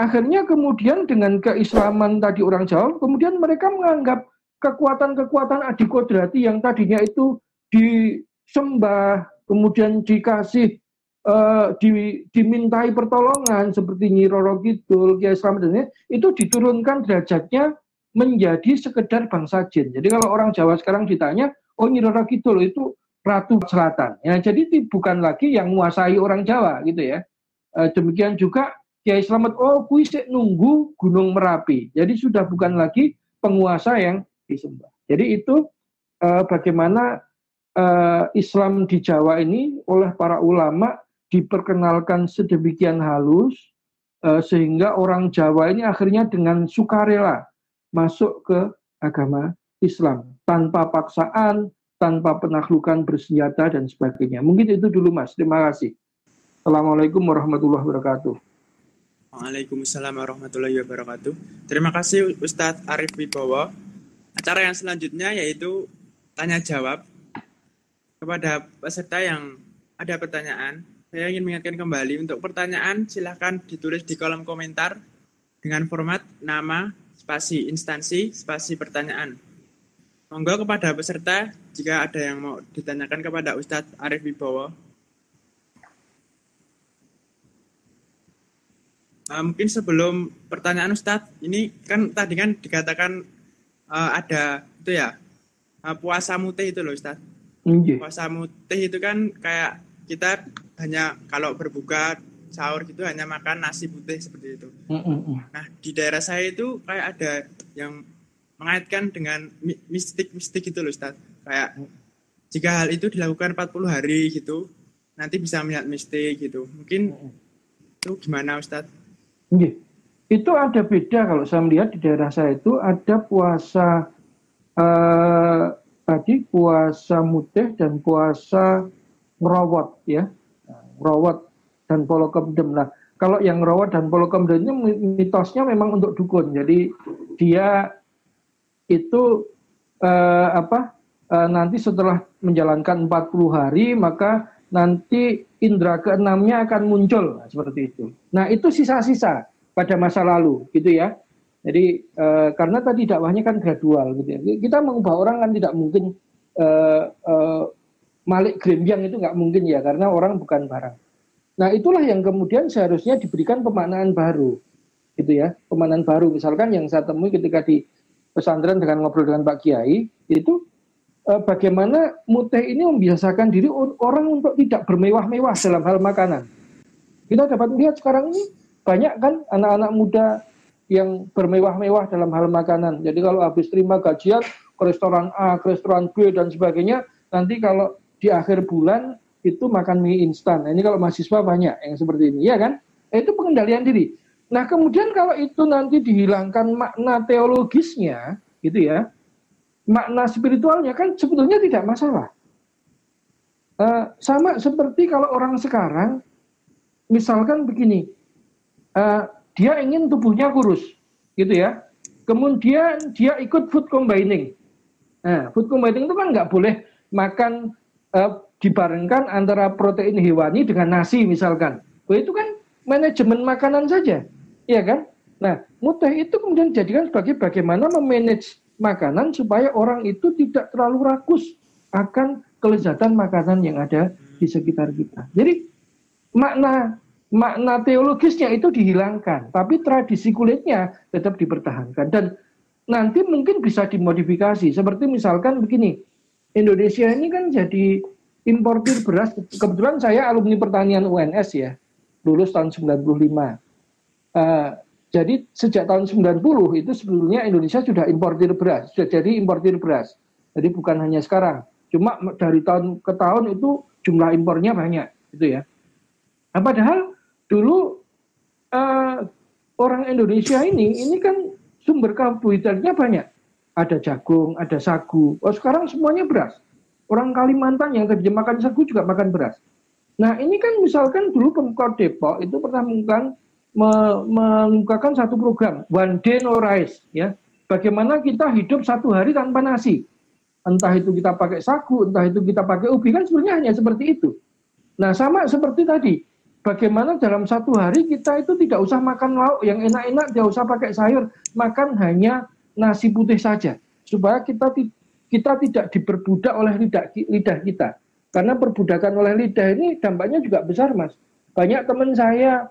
akhirnya kemudian dengan keislaman tadi orang Jawa, kemudian mereka menganggap kekuatan-kekuatan adikodrati yang tadinya itu disembah, kemudian dikasih uh, di, dimintai pertolongan seperti Nyi Roro Kidul, Kiai Slamet dan itu diturunkan derajatnya menjadi sekedar bangsa jin. Jadi kalau orang Jawa sekarang ditanya, oh Nyi Roro Kidul itu Ratu Selatan. Ya, jadi bukan lagi yang menguasai orang Jawa gitu ya. Uh, demikian juga Kiai Slamet, oh kuisik nunggu Gunung Merapi. Jadi sudah bukan lagi penguasa yang disembah. Jadi itu uh, bagaimana uh, Islam di Jawa ini oleh para ulama diperkenalkan sedemikian halus uh, sehingga orang Jawa ini akhirnya dengan sukarela masuk ke agama Islam tanpa paksaan, tanpa penaklukan bersenjata dan sebagainya. Mungkin itu dulu Mas. Terima kasih. Assalamualaikum warahmatullahi wabarakatuh. Waalaikumsalam warahmatullahi wabarakatuh. Terima kasih Ustadz Arif Wibowo. Acara yang selanjutnya yaitu tanya jawab kepada peserta yang ada pertanyaan saya ingin mengingatkan kembali untuk pertanyaan silahkan ditulis di kolom komentar dengan format nama, spasi instansi, spasi pertanyaan. Monggo kepada peserta jika ada yang mau ditanyakan kepada Ustadz Arif Wibowo. Uh, mungkin sebelum pertanyaan Ustadz, ini kan tadi kan dikatakan uh, ada itu ya uh, puasa mutih itu loh Ustadz. Puasa mutih itu kan kayak kita hanya kalau berbuka sahur gitu hanya makan nasi putih seperti itu. Nah di daerah saya itu kayak ada yang mengaitkan dengan mistik-mistik gitu loh Ustaz. Kayak jika hal itu dilakukan 40 hari gitu, nanti bisa melihat mistik gitu. Mungkin itu gimana Ustaz? Iya. Itu ada beda kalau saya melihat di daerah saya itu ada puasa uh, tadi puasa mutih dan puasa merawat ya rawat dan polokemdem. Nah, kalau yang rawat dan polokemdem ini mitosnya memang untuk dukun. Jadi dia itu eh, apa eh, nanti setelah menjalankan 40 hari maka nanti indera keenamnya akan muncul nah, seperti itu. Nah, itu sisa-sisa pada masa lalu gitu ya. Jadi eh, karena tadi dakwahnya kan gradual gitu ya. Kita mengubah orang kan tidak mungkin eh, eh, Malik Grembiang itu nggak mungkin ya karena orang bukan barang. Nah itulah yang kemudian seharusnya diberikan pemaknaan baru, gitu ya, pemaknaan baru. Misalkan yang saya temui ketika di pesantren dengan ngobrol dengan Pak Kiai itu eh, bagaimana muteh ini membiasakan diri orang untuk tidak bermewah-mewah dalam hal makanan. Kita dapat melihat sekarang ini banyak kan anak-anak muda yang bermewah-mewah dalam hal makanan. Jadi kalau habis terima gajian ke restoran A, ke restoran B dan sebagainya, nanti kalau di akhir bulan itu makan mie instan. Nah, ini kalau mahasiswa banyak yang seperti ini, ya kan? Nah, itu pengendalian diri. Nah, kemudian kalau itu nanti dihilangkan makna teologisnya, gitu ya, makna spiritualnya kan sebetulnya tidak masalah. Uh, sama seperti kalau orang sekarang, misalkan begini, uh, dia ingin tubuhnya kurus, gitu ya. Kemudian dia ikut food combining. Nah, food combining itu kan nggak boleh makan uh, dibarengkan antara protein hewani dengan nasi misalkan. Oh, itu kan manajemen makanan saja, ya kan? Nah, muteh itu kemudian dijadikan sebagai bagaimana memanage makanan supaya orang itu tidak terlalu rakus akan kelezatan makanan yang ada di sekitar kita. Jadi makna makna teologisnya itu dihilangkan, tapi tradisi kulitnya tetap dipertahankan dan nanti mungkin bisa dimodifikasi. Seperti misalkan begini, Indonesia ini kan jadi importir beras. Kebetulan saya alumni pertanian UNS ya, lulus tahun 95. Eh, jadi sejak tahun 90 itu sebetulnya Indonesia sudah importir beras, sudah jadi importir beras. Jadi bukan hanya sekarang. Cuma dari tahun ke tahun itu jumlah impornya banyak, gitu ya. Nah, padahal dulu uh, orang Indonesia ini, ini kan sumber karbohidratnya banyak. Ada jagung, ada sagu. Oh sekarang semuanya beras. Orang Kalimantan yang kerja makan sagu juga makan beras. Nah ini kan misalkan dulu Pemkot Depok itu pernah mengumumkan mengungkapkan satu program One Day No Rice ya. Bagaimana kita hidup satu hari tanpa nasi. Entah itu kita pakai sagu, entah itu kita pakai ubi kan sebenarnya hanya seperti itu. Nah sama seperti tadi, bagaimana dalam satu hari kita itu tidak usah makan lauk yang enak-enak, tidak usah pakai sayur, makan hanya nasi putih saja supaya kita kita tidak diperbudak oleh lidah, lidah kita. Karena perbudakan oleh lidah ini dampaknya juga besar, Mas. Banyak teman saya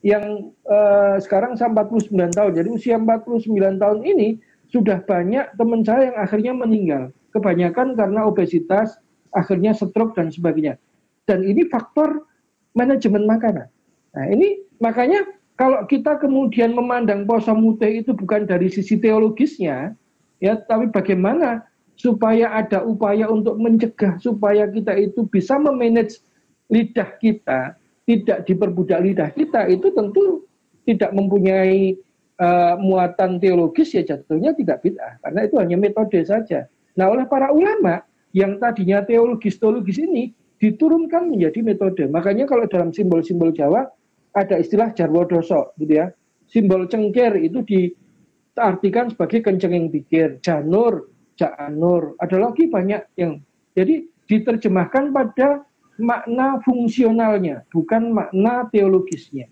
yang uh, sekarang saya 49 tahun, jadi usia 49 tahun ini sudah banyak teman saya yang akhirnya meninggal. Kebanyakan karena obesitas, akhirnya stroke dan sebagainya. Dan ini faktor manajemen makanan. Nah ini makanya kalau kita kemudian memandang poso mutih itu bukan dari sisi teologisnya, ya, tapi bagaimana supaya ada upaya untuk mencegah supaya kita itu bisa memanage lidah kita, tidak diperbudak lidah kita, itu tentu tidak mempunyai uh, muatan teologis ya jatuhnya tidak bid'ah, karena itu hanya metode saja. Nah oleh para ulama yang tadinya teologis-teologis ini diturunkan menjadi metode. Makanya kalau dalam simbol-simbol Jawa ada istilah jarwodoso gitu ya. Simbol cengkir itu diartikan sebagai kencengeng pikir, janur, janur. Ada lagi banyak yang jadi diterjemahkan pada makna fungsionalnya, bukan makna teologisnya.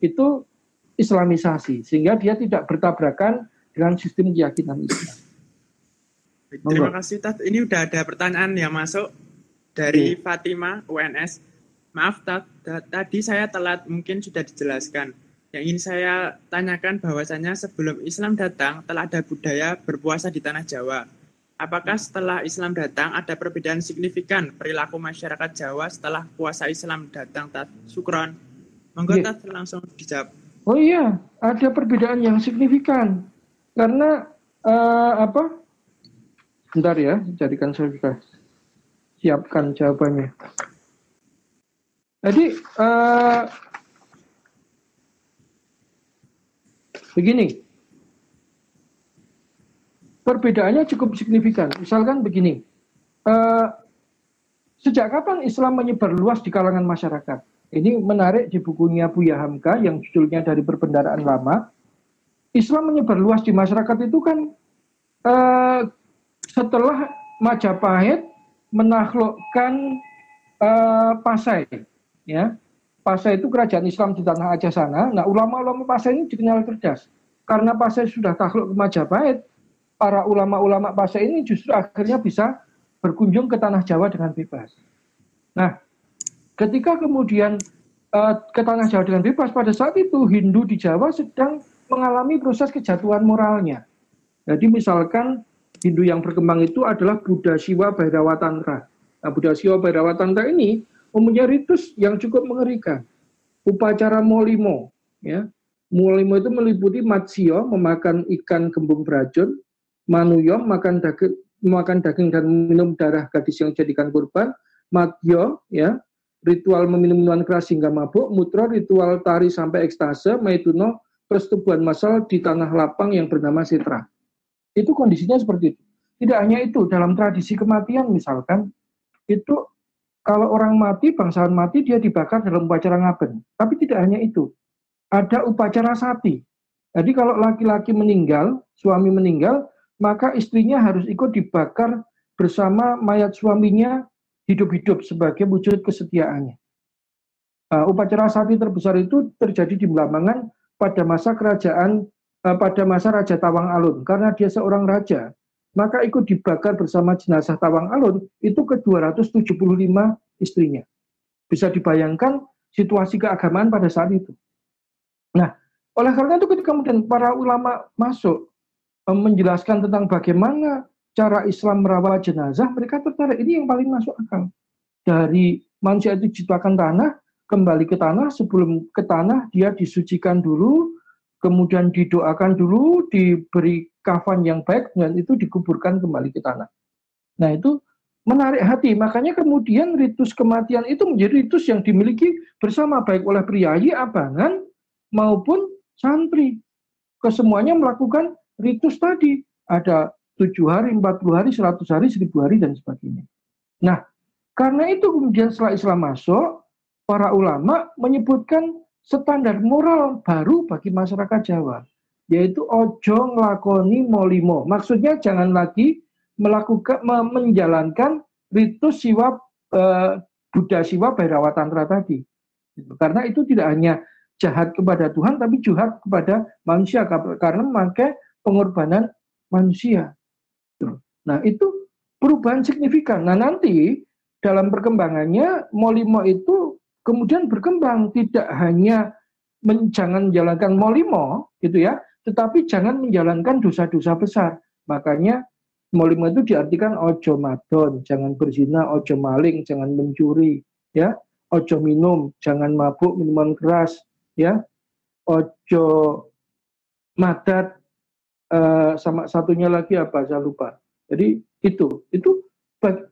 Itu islamisasi sehingga dia tidak bertabrakan dengan sistem keyakinan Islam. Terima kasih Tat. Ini udah ada pertanyaan yang masuk dari hmm. Fatima UNS. Maaf, tadi saya telat, mungkin sudah dijelaskan. Yang ingin saya tanyakan bahwasanya sebelum Islam datang telah ada budaya berpuasa di tanah Jawa. Apakah setelah Islam datang ada perbedaan signifikan perilaku masyarakat Jawa setelah puasa Islam datang? Tat Sukron. Monggo ya. Tat langsung dijawab. Oh iya, ada perbedaan yang signifikan. Karena uh, apa? Bentar ya, jadikan saya siapkan jawabannya. Jadi uh, begini, perbedaannya cukup signifikan. Misalkan begini, uh, sejak kapan Islam menyebar luas di kalangan masyarakat? Ini menarik di bukunya Buya Hamka yang judulnya dari perbendaraan lama. Islam menyebar luas di masyarakat itu kan uh, setelah Majapahit menaklukkan uh, Pasai ya Pasai itu kerajaan Islam di tanah Aceh sana nah ulama-ulama Pasai ini dikenal cerdas karena Pasai sudah takluk ke Majapahit para ulama-ulama Pasai ini justru akhirnya bisa berkunjung ke tanah Jawa dengan bebas nah ketika kemudian uh, ke tanah Jawa dengan bebas pada saat itu Hindu di Jawa sedang mengalami proses kejatuhan moralnya jadi misalkan Hindu yang berkembang itu adalah Buddha Siwa Bhairawa Tantra. Nah, Buddha Siwa Bhairawa Tantra ini mempunyai ritus yang cukup mengerikan. Upacara Molimo, ya. Molimo itu meliputi matsio, memakan ikan gembung beracun, manuyo, makan daging, makan daging dan minum darah gadis yang dijadikan kurban, matyo, ya, ritual meminum minuman keras hingga mabuk, mutro, ritual tari sampai ekstase, maituno, persetubuhan massal di tanah lapang yang bernama Sitra. Itu kondisinya seperti itu. Tidak hanya itu, dalam tradisi kematian misalkan, itu kalau orang mati, bangsawan mati, dia dibakar dalam upacara ngaben. Tapi tidak hanya itu. Ada upacara sati. Jadi kalau laki-laki meninggal, suami meninggal, maka istrinya harus ikut dibakar bersama mayat suaminya hidup-hidup sebagai wujud kesetiaannya. Uh, upacara sati terbesar itu terjadi di Belambangan pada masa kerajaan uh, pada masa Raja Tawang Alun karena dia seorang raja maka ikut dibakar bersama jenazah Tawang Alun itu ke 275 istrinya Bisa dibayangkan situasi keagamaan pada saat itu. Nah, oleh karena itu ketika kemudian para ulama masuk menjelaskan tentang bagaimana cara Islam merawat jenazah, mereka tertarik ini yang paling masuk akal. Dari manusia itu diciptakan tanah, kembali ke tanah, sebelum ke tanah dia disucikan dulu, kemudian didoakan dulu, diberi kafan yang baik, dan itu dikuburkan kembali ke tanah. Nah itu menarik hati. Makanya kemudian ritus kematian itu menjadi ritus yang dimiliki bersama baik oleh priayi, abangan maupun santri. Kesemuanya melakukan ritus tadi. Ada tujuh hari, empat puluh hari, seratus hari, seribu hari, dan sebagainya. Nah, karena itu kemudian setelah Islam masuk, para ulama menyebutkan standar moral baru bagi masyarakat Jawa, yaitu ojo ngelakoni molimo. Maksudnya jangan lagi melakukan menjalankan ritus siwa eh, Buddha siwa Bhairawa Tantra tadi. Karena itu tidak hanya jahat kepada Tuhan tapi jahat kepada manusia karena memakai pengorbanan manusia. Nah, itu perubahan signifikan. Nah, nanti dalam perkembangannya molimo itu kemudian berkembang tidak hanya men, jangan menjalankan molimo gitu ya, tetapi jangan menjalankan dosa-dosa besar. Makanya Molimo itu diartikan ojo madon, jangan berzina, ojo maling, jangan mencuri, ya, ojo minum, jangan mabuk minuman keras, ya, ojo madat, uh, sama satunya lagi apa saya lupa. Jadi itu, itu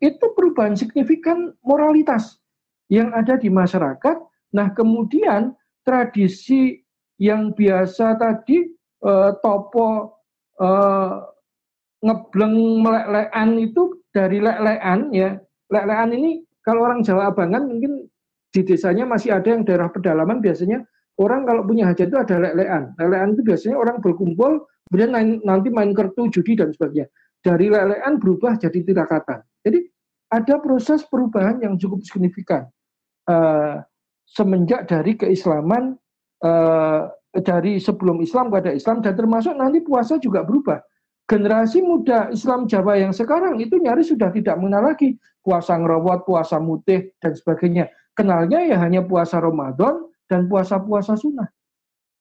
itu perubahan signifikan moralitas yang ada di masyarakat. Nah kemudian tradisi yang biasa tadi uh, topo uh, ngebleng melek-lekan itu dari lek-lekan ya. Lek-lekan ini kalau orang Jawa Abangan mungkin di desanya masih ada yang daerah pedalaman biasanya orang kalau punya hajat itu ada lek-lekan. Lek-lekan itu biasanya orang berkumpul kemudian nanti main kartu judi dan sebagainya. Dari lek-lekan berubah jadi tirakatan. Jadi ada proses perubahan yang cukup signifikan uh, semenjak dari keislaman uh, dari sebelum Islam kepada Islam dan termasuk nanti puasa juga berubah generasi muda Islam Jawa yang sekarang itu nyaris sudah tidak mengenal lagi puasa ngerawat, puasa mutih, dan sebagainya. Kenalnya ya hanya puasa Ramadan dan puasa-puasa sunnah.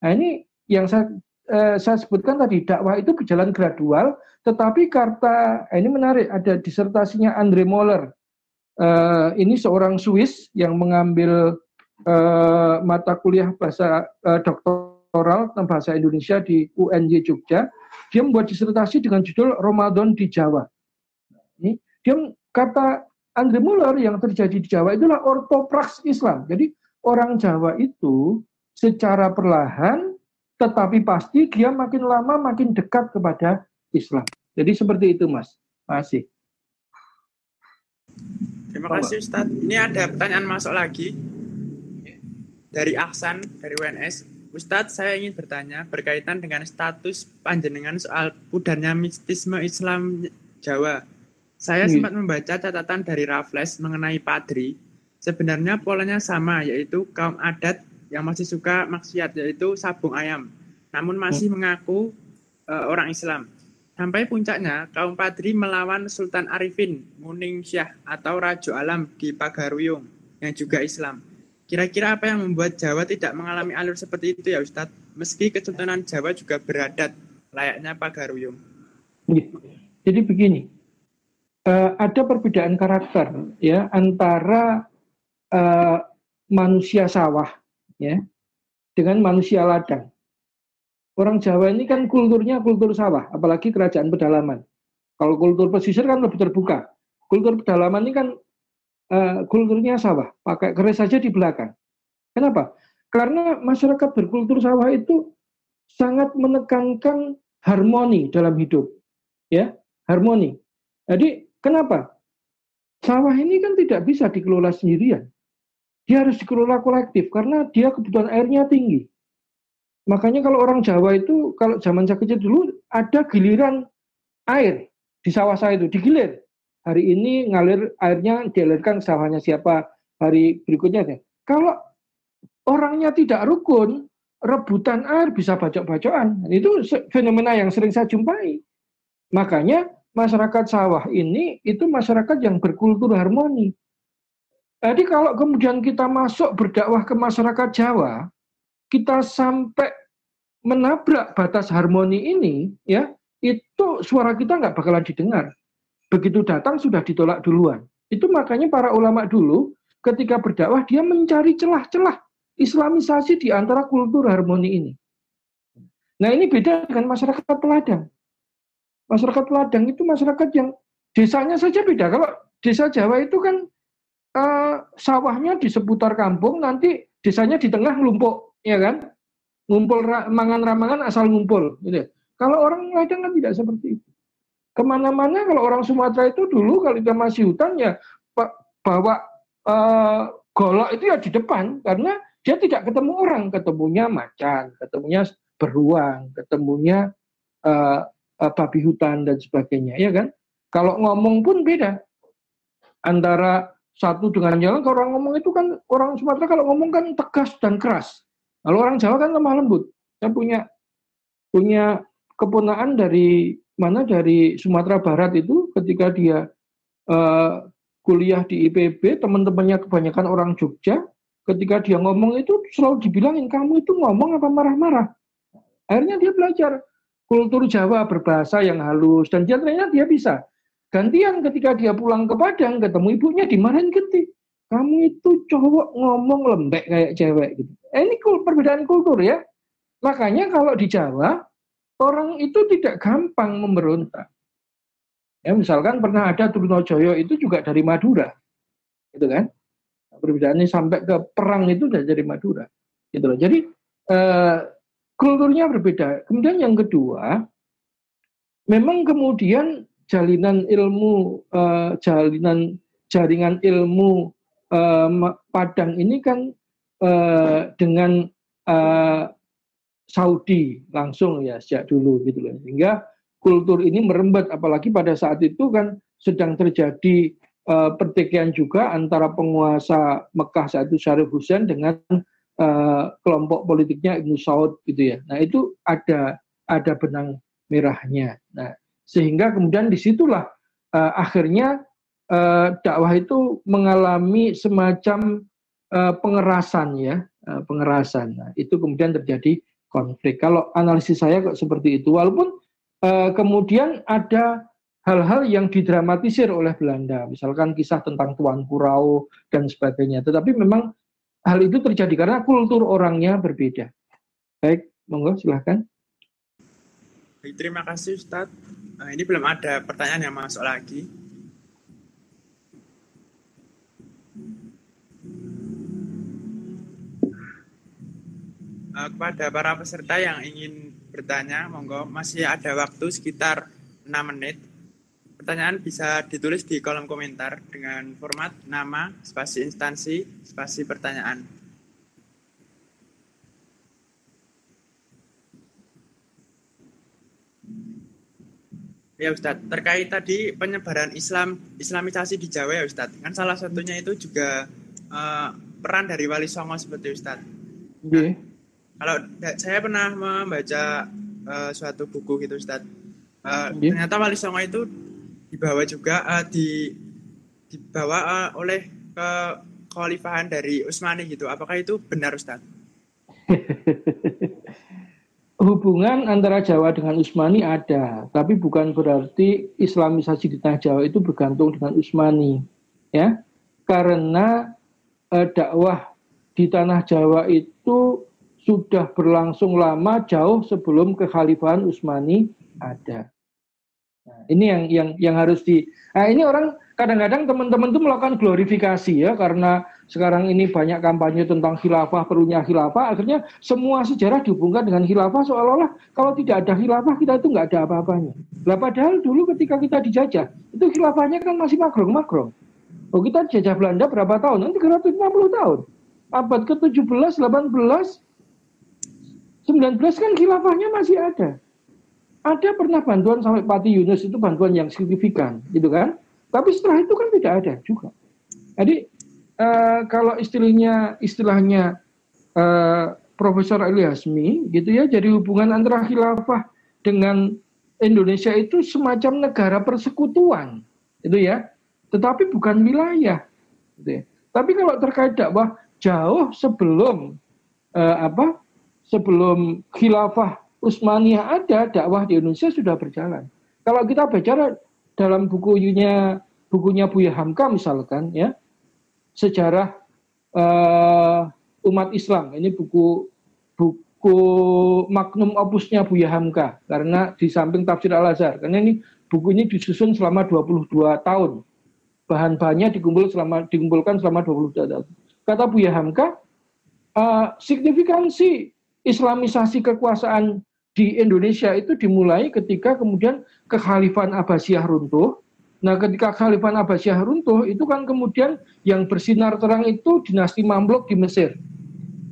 Nah ini yang saya, eh, saya sebutkan tadi, dakwah itu berjalan gradual, tetapi karta, eh, ini menarik, ada disertasinya Andre Moller. Eh, ini seorang Swiss yang mengambil eh, mata kuliah bahasa eh, doktoral tentang bahasa Indonesia di UNJ Jogja dia membuat disertasi dengan judul Ramadan di Jawa. Ini dia kata Andre Muller yang terjadi di Jawa itulah ortopraks Islam. Jadi orang Jawa itu secara perlahan tetapi pasti dia makin lama makin dekat kepada Islam. Jadi seperti itu Mas. Masih. Terima kasih Ustadz. Ini ada pertanyaan masuk lagi dari Aksan dari WNS. Ustadz, saya ingin bertanya berkaitan dengan status panjenengan soal pudarnya mistisme Islam Jawa. Saya hmm. sempat membaca catatan dari Raffles mengenai padri. Sebenarnya polanya sama, yaitu kaum adat yang masih suka maksiat, yaitu sabung ayam. Namun masih hmm. mengaku uh, orang Islam. Sampai puncaknya, kaum padri melawan Sultan Arifin, Muning Syah, atau Rajo Alam di Pagaruyung, yang juga Islam. Kira-kira apa yang membuat Jawa tidak mengalami alur seperti itu ya Ustadz? Meski Kesultanan Jawa juga beradat layaknya Pagaruyung. Iya. Jadi begini, uh, ada perbedaan karakter ya antara uh, manusia sawah ya dengan manusia ladang. Orang Jawa ini kan kulturnya kultur sawah, apalagi kerajaan pedalaman. Kalau kultur pesisir kan lebih terbuka. Kultur pedalaman ini kan uh, kulturnya sawah, pakai keris saja di belakang. Kenapa? Karena masyarakat berkultur sawah itu sangat menekankan harmoni dalam hidup, ya harmoni. Jadi kenapa? Sawah ini kan tidak bisa dikelola sendirian. Dia harus dikelola kolektif karena dia kebutuhan airnya tinggi. Makanya kalau orang Jawa itu kalau zaman saya kecil dulu ada giliran air di sawah saya itu digilir hari ini ngalir airnya dialirkan sawahnya siapa hari berikutnya. Kalau orangnya tidak rukun, rebutan air bisa bacok-bacokan. Itu fenomena yang sering saya jumpai. Makanya masyarakat sawah ini itu masyarakat yang berkultur harmoni. Jadi kalau kemudian kita masuk berdakwah ke masyarakat Jawa, kita sampai menabrak batas harmoni ini, ya itu suara kita nggak bakalan didengar. Begitu datang sudah ditolak duluan. Itu makanya para ulama dulu ketika berdakwah dia mencari celah-celah Islamisasi di antara kultur harmoni ini. Nah ini beda dengan masyarakat peladang. Masyarakat peladang itu masyarakat yang desanya saja beda. Kalau desa Jawa itu kan uh, sawahnya di seputar kampung, nanti desanya di tengah ngelumpuk, ya kan? Ngumpul mangan-ramangan asal ngumpul. Gitu. Kalau orang peladang kan tidak seperti itu. Ke mana-mana kalau orang Sumatera itu dulu kalau kita masih hutan ya bawa uh, golok itu ya di depan karena dia tidak ketemu orang, ketemunya macan, ketemunya beruang, ketemunya uh, babi hutan dan sebagainya, ya kan? Kalau ngomong pun beda antara satu dengan jalan. Kalau orang ngomong itu kan orang Sumatera kalau ngomong kan tegas dan keras. Kalau orang Jawa kan lemah lembut. Saya punya punya kepunaan dari mana dari Sumatera Barat itu ketika dia uh, kuliah di IPB, teman-temannya kebanyakan orang Jogja, ketika dia ngomong itu selalu dibilangin kamu itu ngomong apa marah-marah. Akhirnya dia belajar kultur Jawa berbahasa yang halus dan dia dia bisa. Gantian ketika dia pulang ke Padang ketemu ibunya dimarahin ketik. Kamu itu cowok ngomong lembek kayak cewek gitu. Eh, ini perbedaan kultur ya. Makanya kalau di Jawa orang itu tidak gampang memberontak. Ya, misalkan pernah ada Trunojoyo itu juga dari Madura. Gitu kan? perbedaannya sampai ke perang itu jadi Madura gitu loh jadi eh, kulturnya berbeda kemudian yang kedua memang kemudian jalinan ilmu eh, jalinan jaringan ilmu eh, Padang ini kan eh, dengan eh, Saudi langsung ya sejak dulu gitu loh sehingga kultur ini merembet apalagi pada saat itu kan sedang terjadi uh, pertikaian juga antara penguasa Mekah saat itu Syarif Hussein dengan uh, kelompok politiknya Ibnu Saud gitu ya. Nah itu ada ada benang merahnya. Nah sehingga kemudian di situlah uh, akhirnya uh, dakwah itu mengalami semacam uh, pengerasan ya, uh, pengerasan. Nah, itu kemudian terjadi konflik. Kalau analisis saya kok seperti itu, walaupun uh, kemudian ada hal-hal yang didramatisir oleh Belanda, misalkan kisah tentang Tuan Kurau dan sebagainya. Tetapi memang hal itu terjadi karena kultur orangnya berbeda. Baik, monggo silahkan. Baik, terima kasih Ustadz. Nah, ini belum ada pertanyaan yang masuk lagi. Uh, kepada para peserta yang ingin bertanya, monggo masih ada waktu sekitar 6 menit Pertanyaan bisa ditulis di kolom komentar dengan format nama, spasi instansi, spasi pertanyaan. Ya Ustadz, terkait tadi penyebaran Islam, Islamisasi di Jawa ya Ustadz, kan salah satunya itu juga uh, peran dari Wali Songo seperti Ustadz. Nah, kalau saya pernah membaca uh, suatu buku gitu Ustadz, uh, ternyata Wali Songo itu dibawa juga uh, di dibawa uh, oleh ke kekhalifahan dari Utsmani gitu. Apakah itu benar Ustaz? [LAUGHS] Hubungan antara Jawa dengan Utsmani ada, tapi bukan berarti Islamisasi di tanah Jawa itu bergantung dengan Utsmani, ya. Karena eh, dakwah di tanah Jawa itu sudah berlangsung lama jauh sebelum kekhalifahan Utsmani ada. Nah, ini yang yang yang harus di. Nah, ini orang kadang-kadang teman-teman itu melakukan glorifikasi ya karena sekarang ini banyak kampanye tentang khilafah perlunya khilafah akhirnya semua sejarah dihubungkan dengan khilafah seolah-olah kalau tidak ada khilafah kita itu nggak ada apa-apanya. Lah padahal dulu ketika kita dijajah itu khilafahnya kan masih makrong-makrong. Oh kita dijajah Belanda berapa tahun? Nanti 350 tahun. Abad ke-17, 18, 19 kan khilafahnya masih ada ada pernah bantuan sampai Pati Yunus itu bantuan yang signifikan, gitu kan? Tapi setelah itu kan tidak ada juga. Jadi uh, kalau istilahnya istilahnya uh, Profesor Ali gitu ya, jadi hubungan antara khilafah dengan Indonesia itu semacam negara persekutuan, itu ya. Tetapi bukan wilayah. Gitu ya. Tapi kalau terkait dakwah jauh sebelum uh, apa? Sebelum khilafah Utsmaniyah ada, dakwah di Indonesia sudah berjalan. Kalau kita bicara dalam bukunya bukunya Buya Hamka misalkan ya, sejarah uh, umat Islam. Ini buku buku magnum opusnya Buya Hamka karena di samping tafsir Al Azhar. Karena ini buku ini disusun selama 22 tahun bahan-bahannya dikumpul selama dikumpulkan selama 20 tahun. Kata Buya Hamka, uh, signifikansi Islamisasi kekuasaan di Indonesia itu dimulai ketika kemudian kekhalifahan Abbasiyah runtuh. Nah, ketika kekhalifahan Abbasiyah runtuh, itu kan kemudian yang bersinar terang itu dinasti Mamluk di Mesir.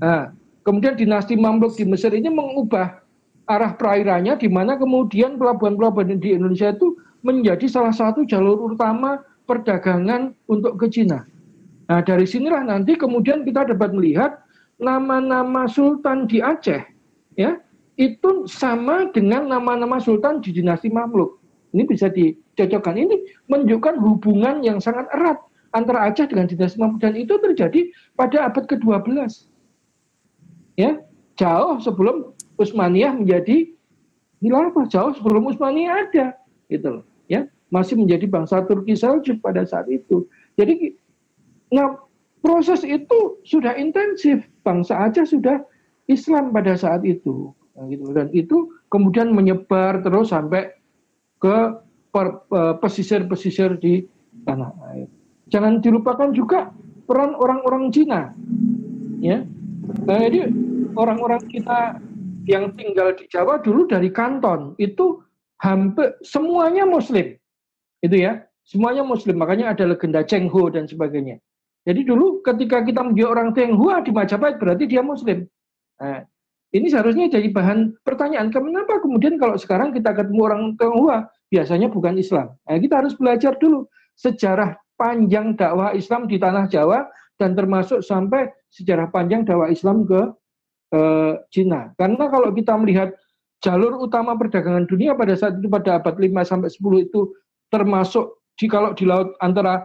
Nah, kemudian dinasti Mamluk di Mesir ini mengubah arah perairannya di mana kemudian pelabuhan-pelabuhan di Indonesia itu menjadi salah satu jalur utama perdagangan untuk ke Cina. Nah, dari sinilah nanti kemudian kita dapat melihat nama-nama sultan di Aceh ya, itu sama dengan nama-nama sultan di dinasti Mamluk. Ini bisa dicocokkan. Ini menunjukkan hubungan yang sangat erat antara Aceh dengan dinasti Mamluk dan itu terjadi pada abad ke-12. Ya, jauh sebelum Utsmaniyah menjadi khilafah, jauh sebelum Utsmaniyah ada gitu loh, ya masih menjadi bangsa Turki Seljuk pada saat itu. Jadi, nah proses itu sudah intensif. Bangsa Aceh sudah Islam pada saat itu, nah, gitu. Dan itu kemudian menyebar terus sampai ke pesisir-pesisir di tanah air. Jangan dilupakan juga peran orang-orang Cina, ya. Nah, jadi orang-orang kita yang tinggal di Jawa dulu dari Kanton itu hampir semuanya Muslim. Itu ya, semuanya muslim. Makanya ada legenda Cheng Ho dan sebagainya. Jadi dulu ketika kita menjadi orang Tionghoa di Majapahit berarti dia muslim. Nah, ini seharusnya jadi bahan pertanyaan. Kenapa kemudian kalau sekarang kita ketemu orang Tionghoa biasanya bukan Islam? Nah, kita harus belajar dulu sejarah panjang dakwah Islam di tanah Jawa dan termasuk sampai sejarah panjang dakwah Islam ke eh, Cina. Karena kalau kita melihat jalur utama perdagangan dunia pada saat itu pada abad 5 sampai 10 itu termasuk di kalau di laut antara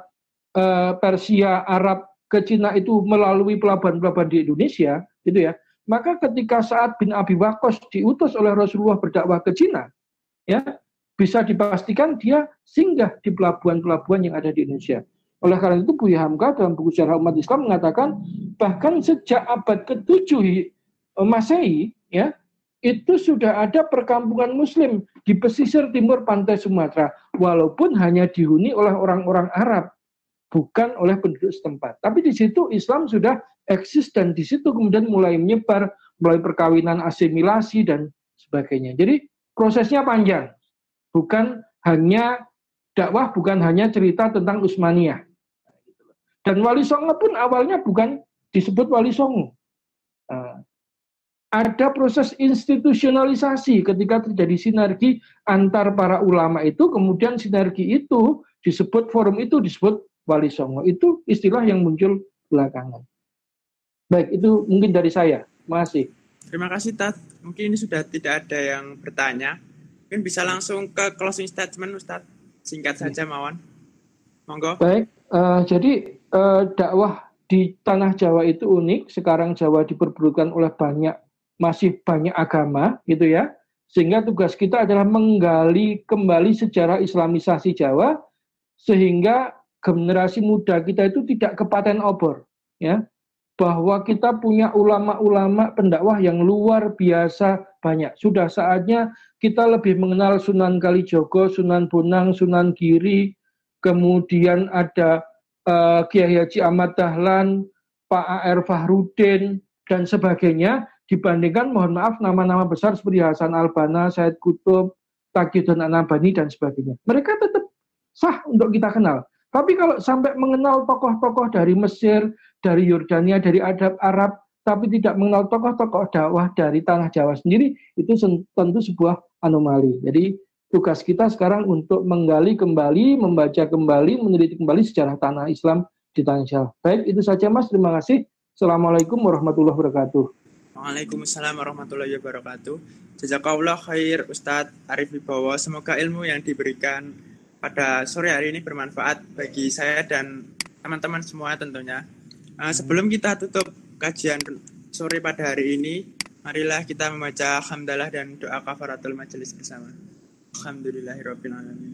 uh, Persia, Arab ke Cina itu melalui pelabuhan-pelabuhan di Indonesia, gitu ya. Maka ketika saat bin Abi Waqqas diutus oleh Rasulullah berdakwah ke Cina, ya bisa dipastikan dia singgah di pelabuhan-pelabuhan yang ada di Indonesia. Oleh karena itu Buya Hamka dalam buku sejarah umat Islam mengatakan bahkan sejak abad ke-7 Masehi ya itu sudah ada perkampungan muslim di pesisir timur pantai Sumatera walaupun hanya dihuni oleh orang-orang Arab bukan oleh penduduk setempat. Tapi di situ Islam sudah eksis dan di situ kemudian mulai menyebar mulai perkawinan asimilasi dan sebagainya. Jadi prosesnya panjang bukan hanya dakwah bukan hanya cerita tentang Utsmaniyah dan Wali Songo pun awalnya bukan disebut Wali Songo nah, ada proses institusionalisasi ketika terjadi sinergi antar para ulama itu, kemudian sinergi itu disebut forum itu disebut wali songo. Itu istilah yang muncul belakangan. Baik, itu mungkin dari saya. Terima kasih. Terima kasih, Tat. Mungkin ini sudah tidak ada yang bertanya. Mungkin bisa langsung ke closing statement, Ustadz. Singkat hmm. saja, Mawan. Monggo. Baik, uh, jadi uh, dakwah di tanah Jawa itu unik. Sekarang Jawa diperburukan oleh banyak masih banyak agama gitu ya sehingga tugas kita adalah menggali kembali sejarah Islamisasi Jawa sehingga generasi muda kita itu tidak kepaten obor ya bahwa kita punya ulama-ulama pendakwah yang luar biasa banyak. Sudah saatnya kita lebih mengenal Sunan Kalijogo, Sunan Bonang, Sunan Giri, kemudian ada uh, Kiai Haji Ahmad Dahlan, Pak A.R. Fahrudin, dan sebagainya dibandingkan mohon maaf nama-nama besar seperti Hasan Albana, Said Kutub, Taqiyuddin Anabani dan sebagainya. Mereka tetap sah untuk kita kenal. Tapi kalau sampai mengenal tokoh-tokoh dari Mesir, dari Yordania, dari adab Arab, tapi tidak mengenal tokoh-tokoh dakwah dari tanah Jawa sendiri, itu tentu sebuah anomali. Jadi tugas kita sekarang untuk menggali kembali, membaca kembali, meneliti kembali sejarah tanah Islam di tanah Jawa. Baik, itu saja Mas. Terima kasih. Assalamualaikum warahmatullahi wabarakatuh. Waalaikumsalam warahmatullahi wabarakatuh. Jazakallah khair Ustadz Arif Wibowo. Semoga ilmu yang diberikan pada sore hari ini bermanfaat bagi saya dan teman-teman semua tentunya. Uh, sebelum kita tutup kajian sore pada hari ini, marilah kita membaca hamdalah dan doa kafaratul majelis bersama. Alhamdulillahirabbil alamin.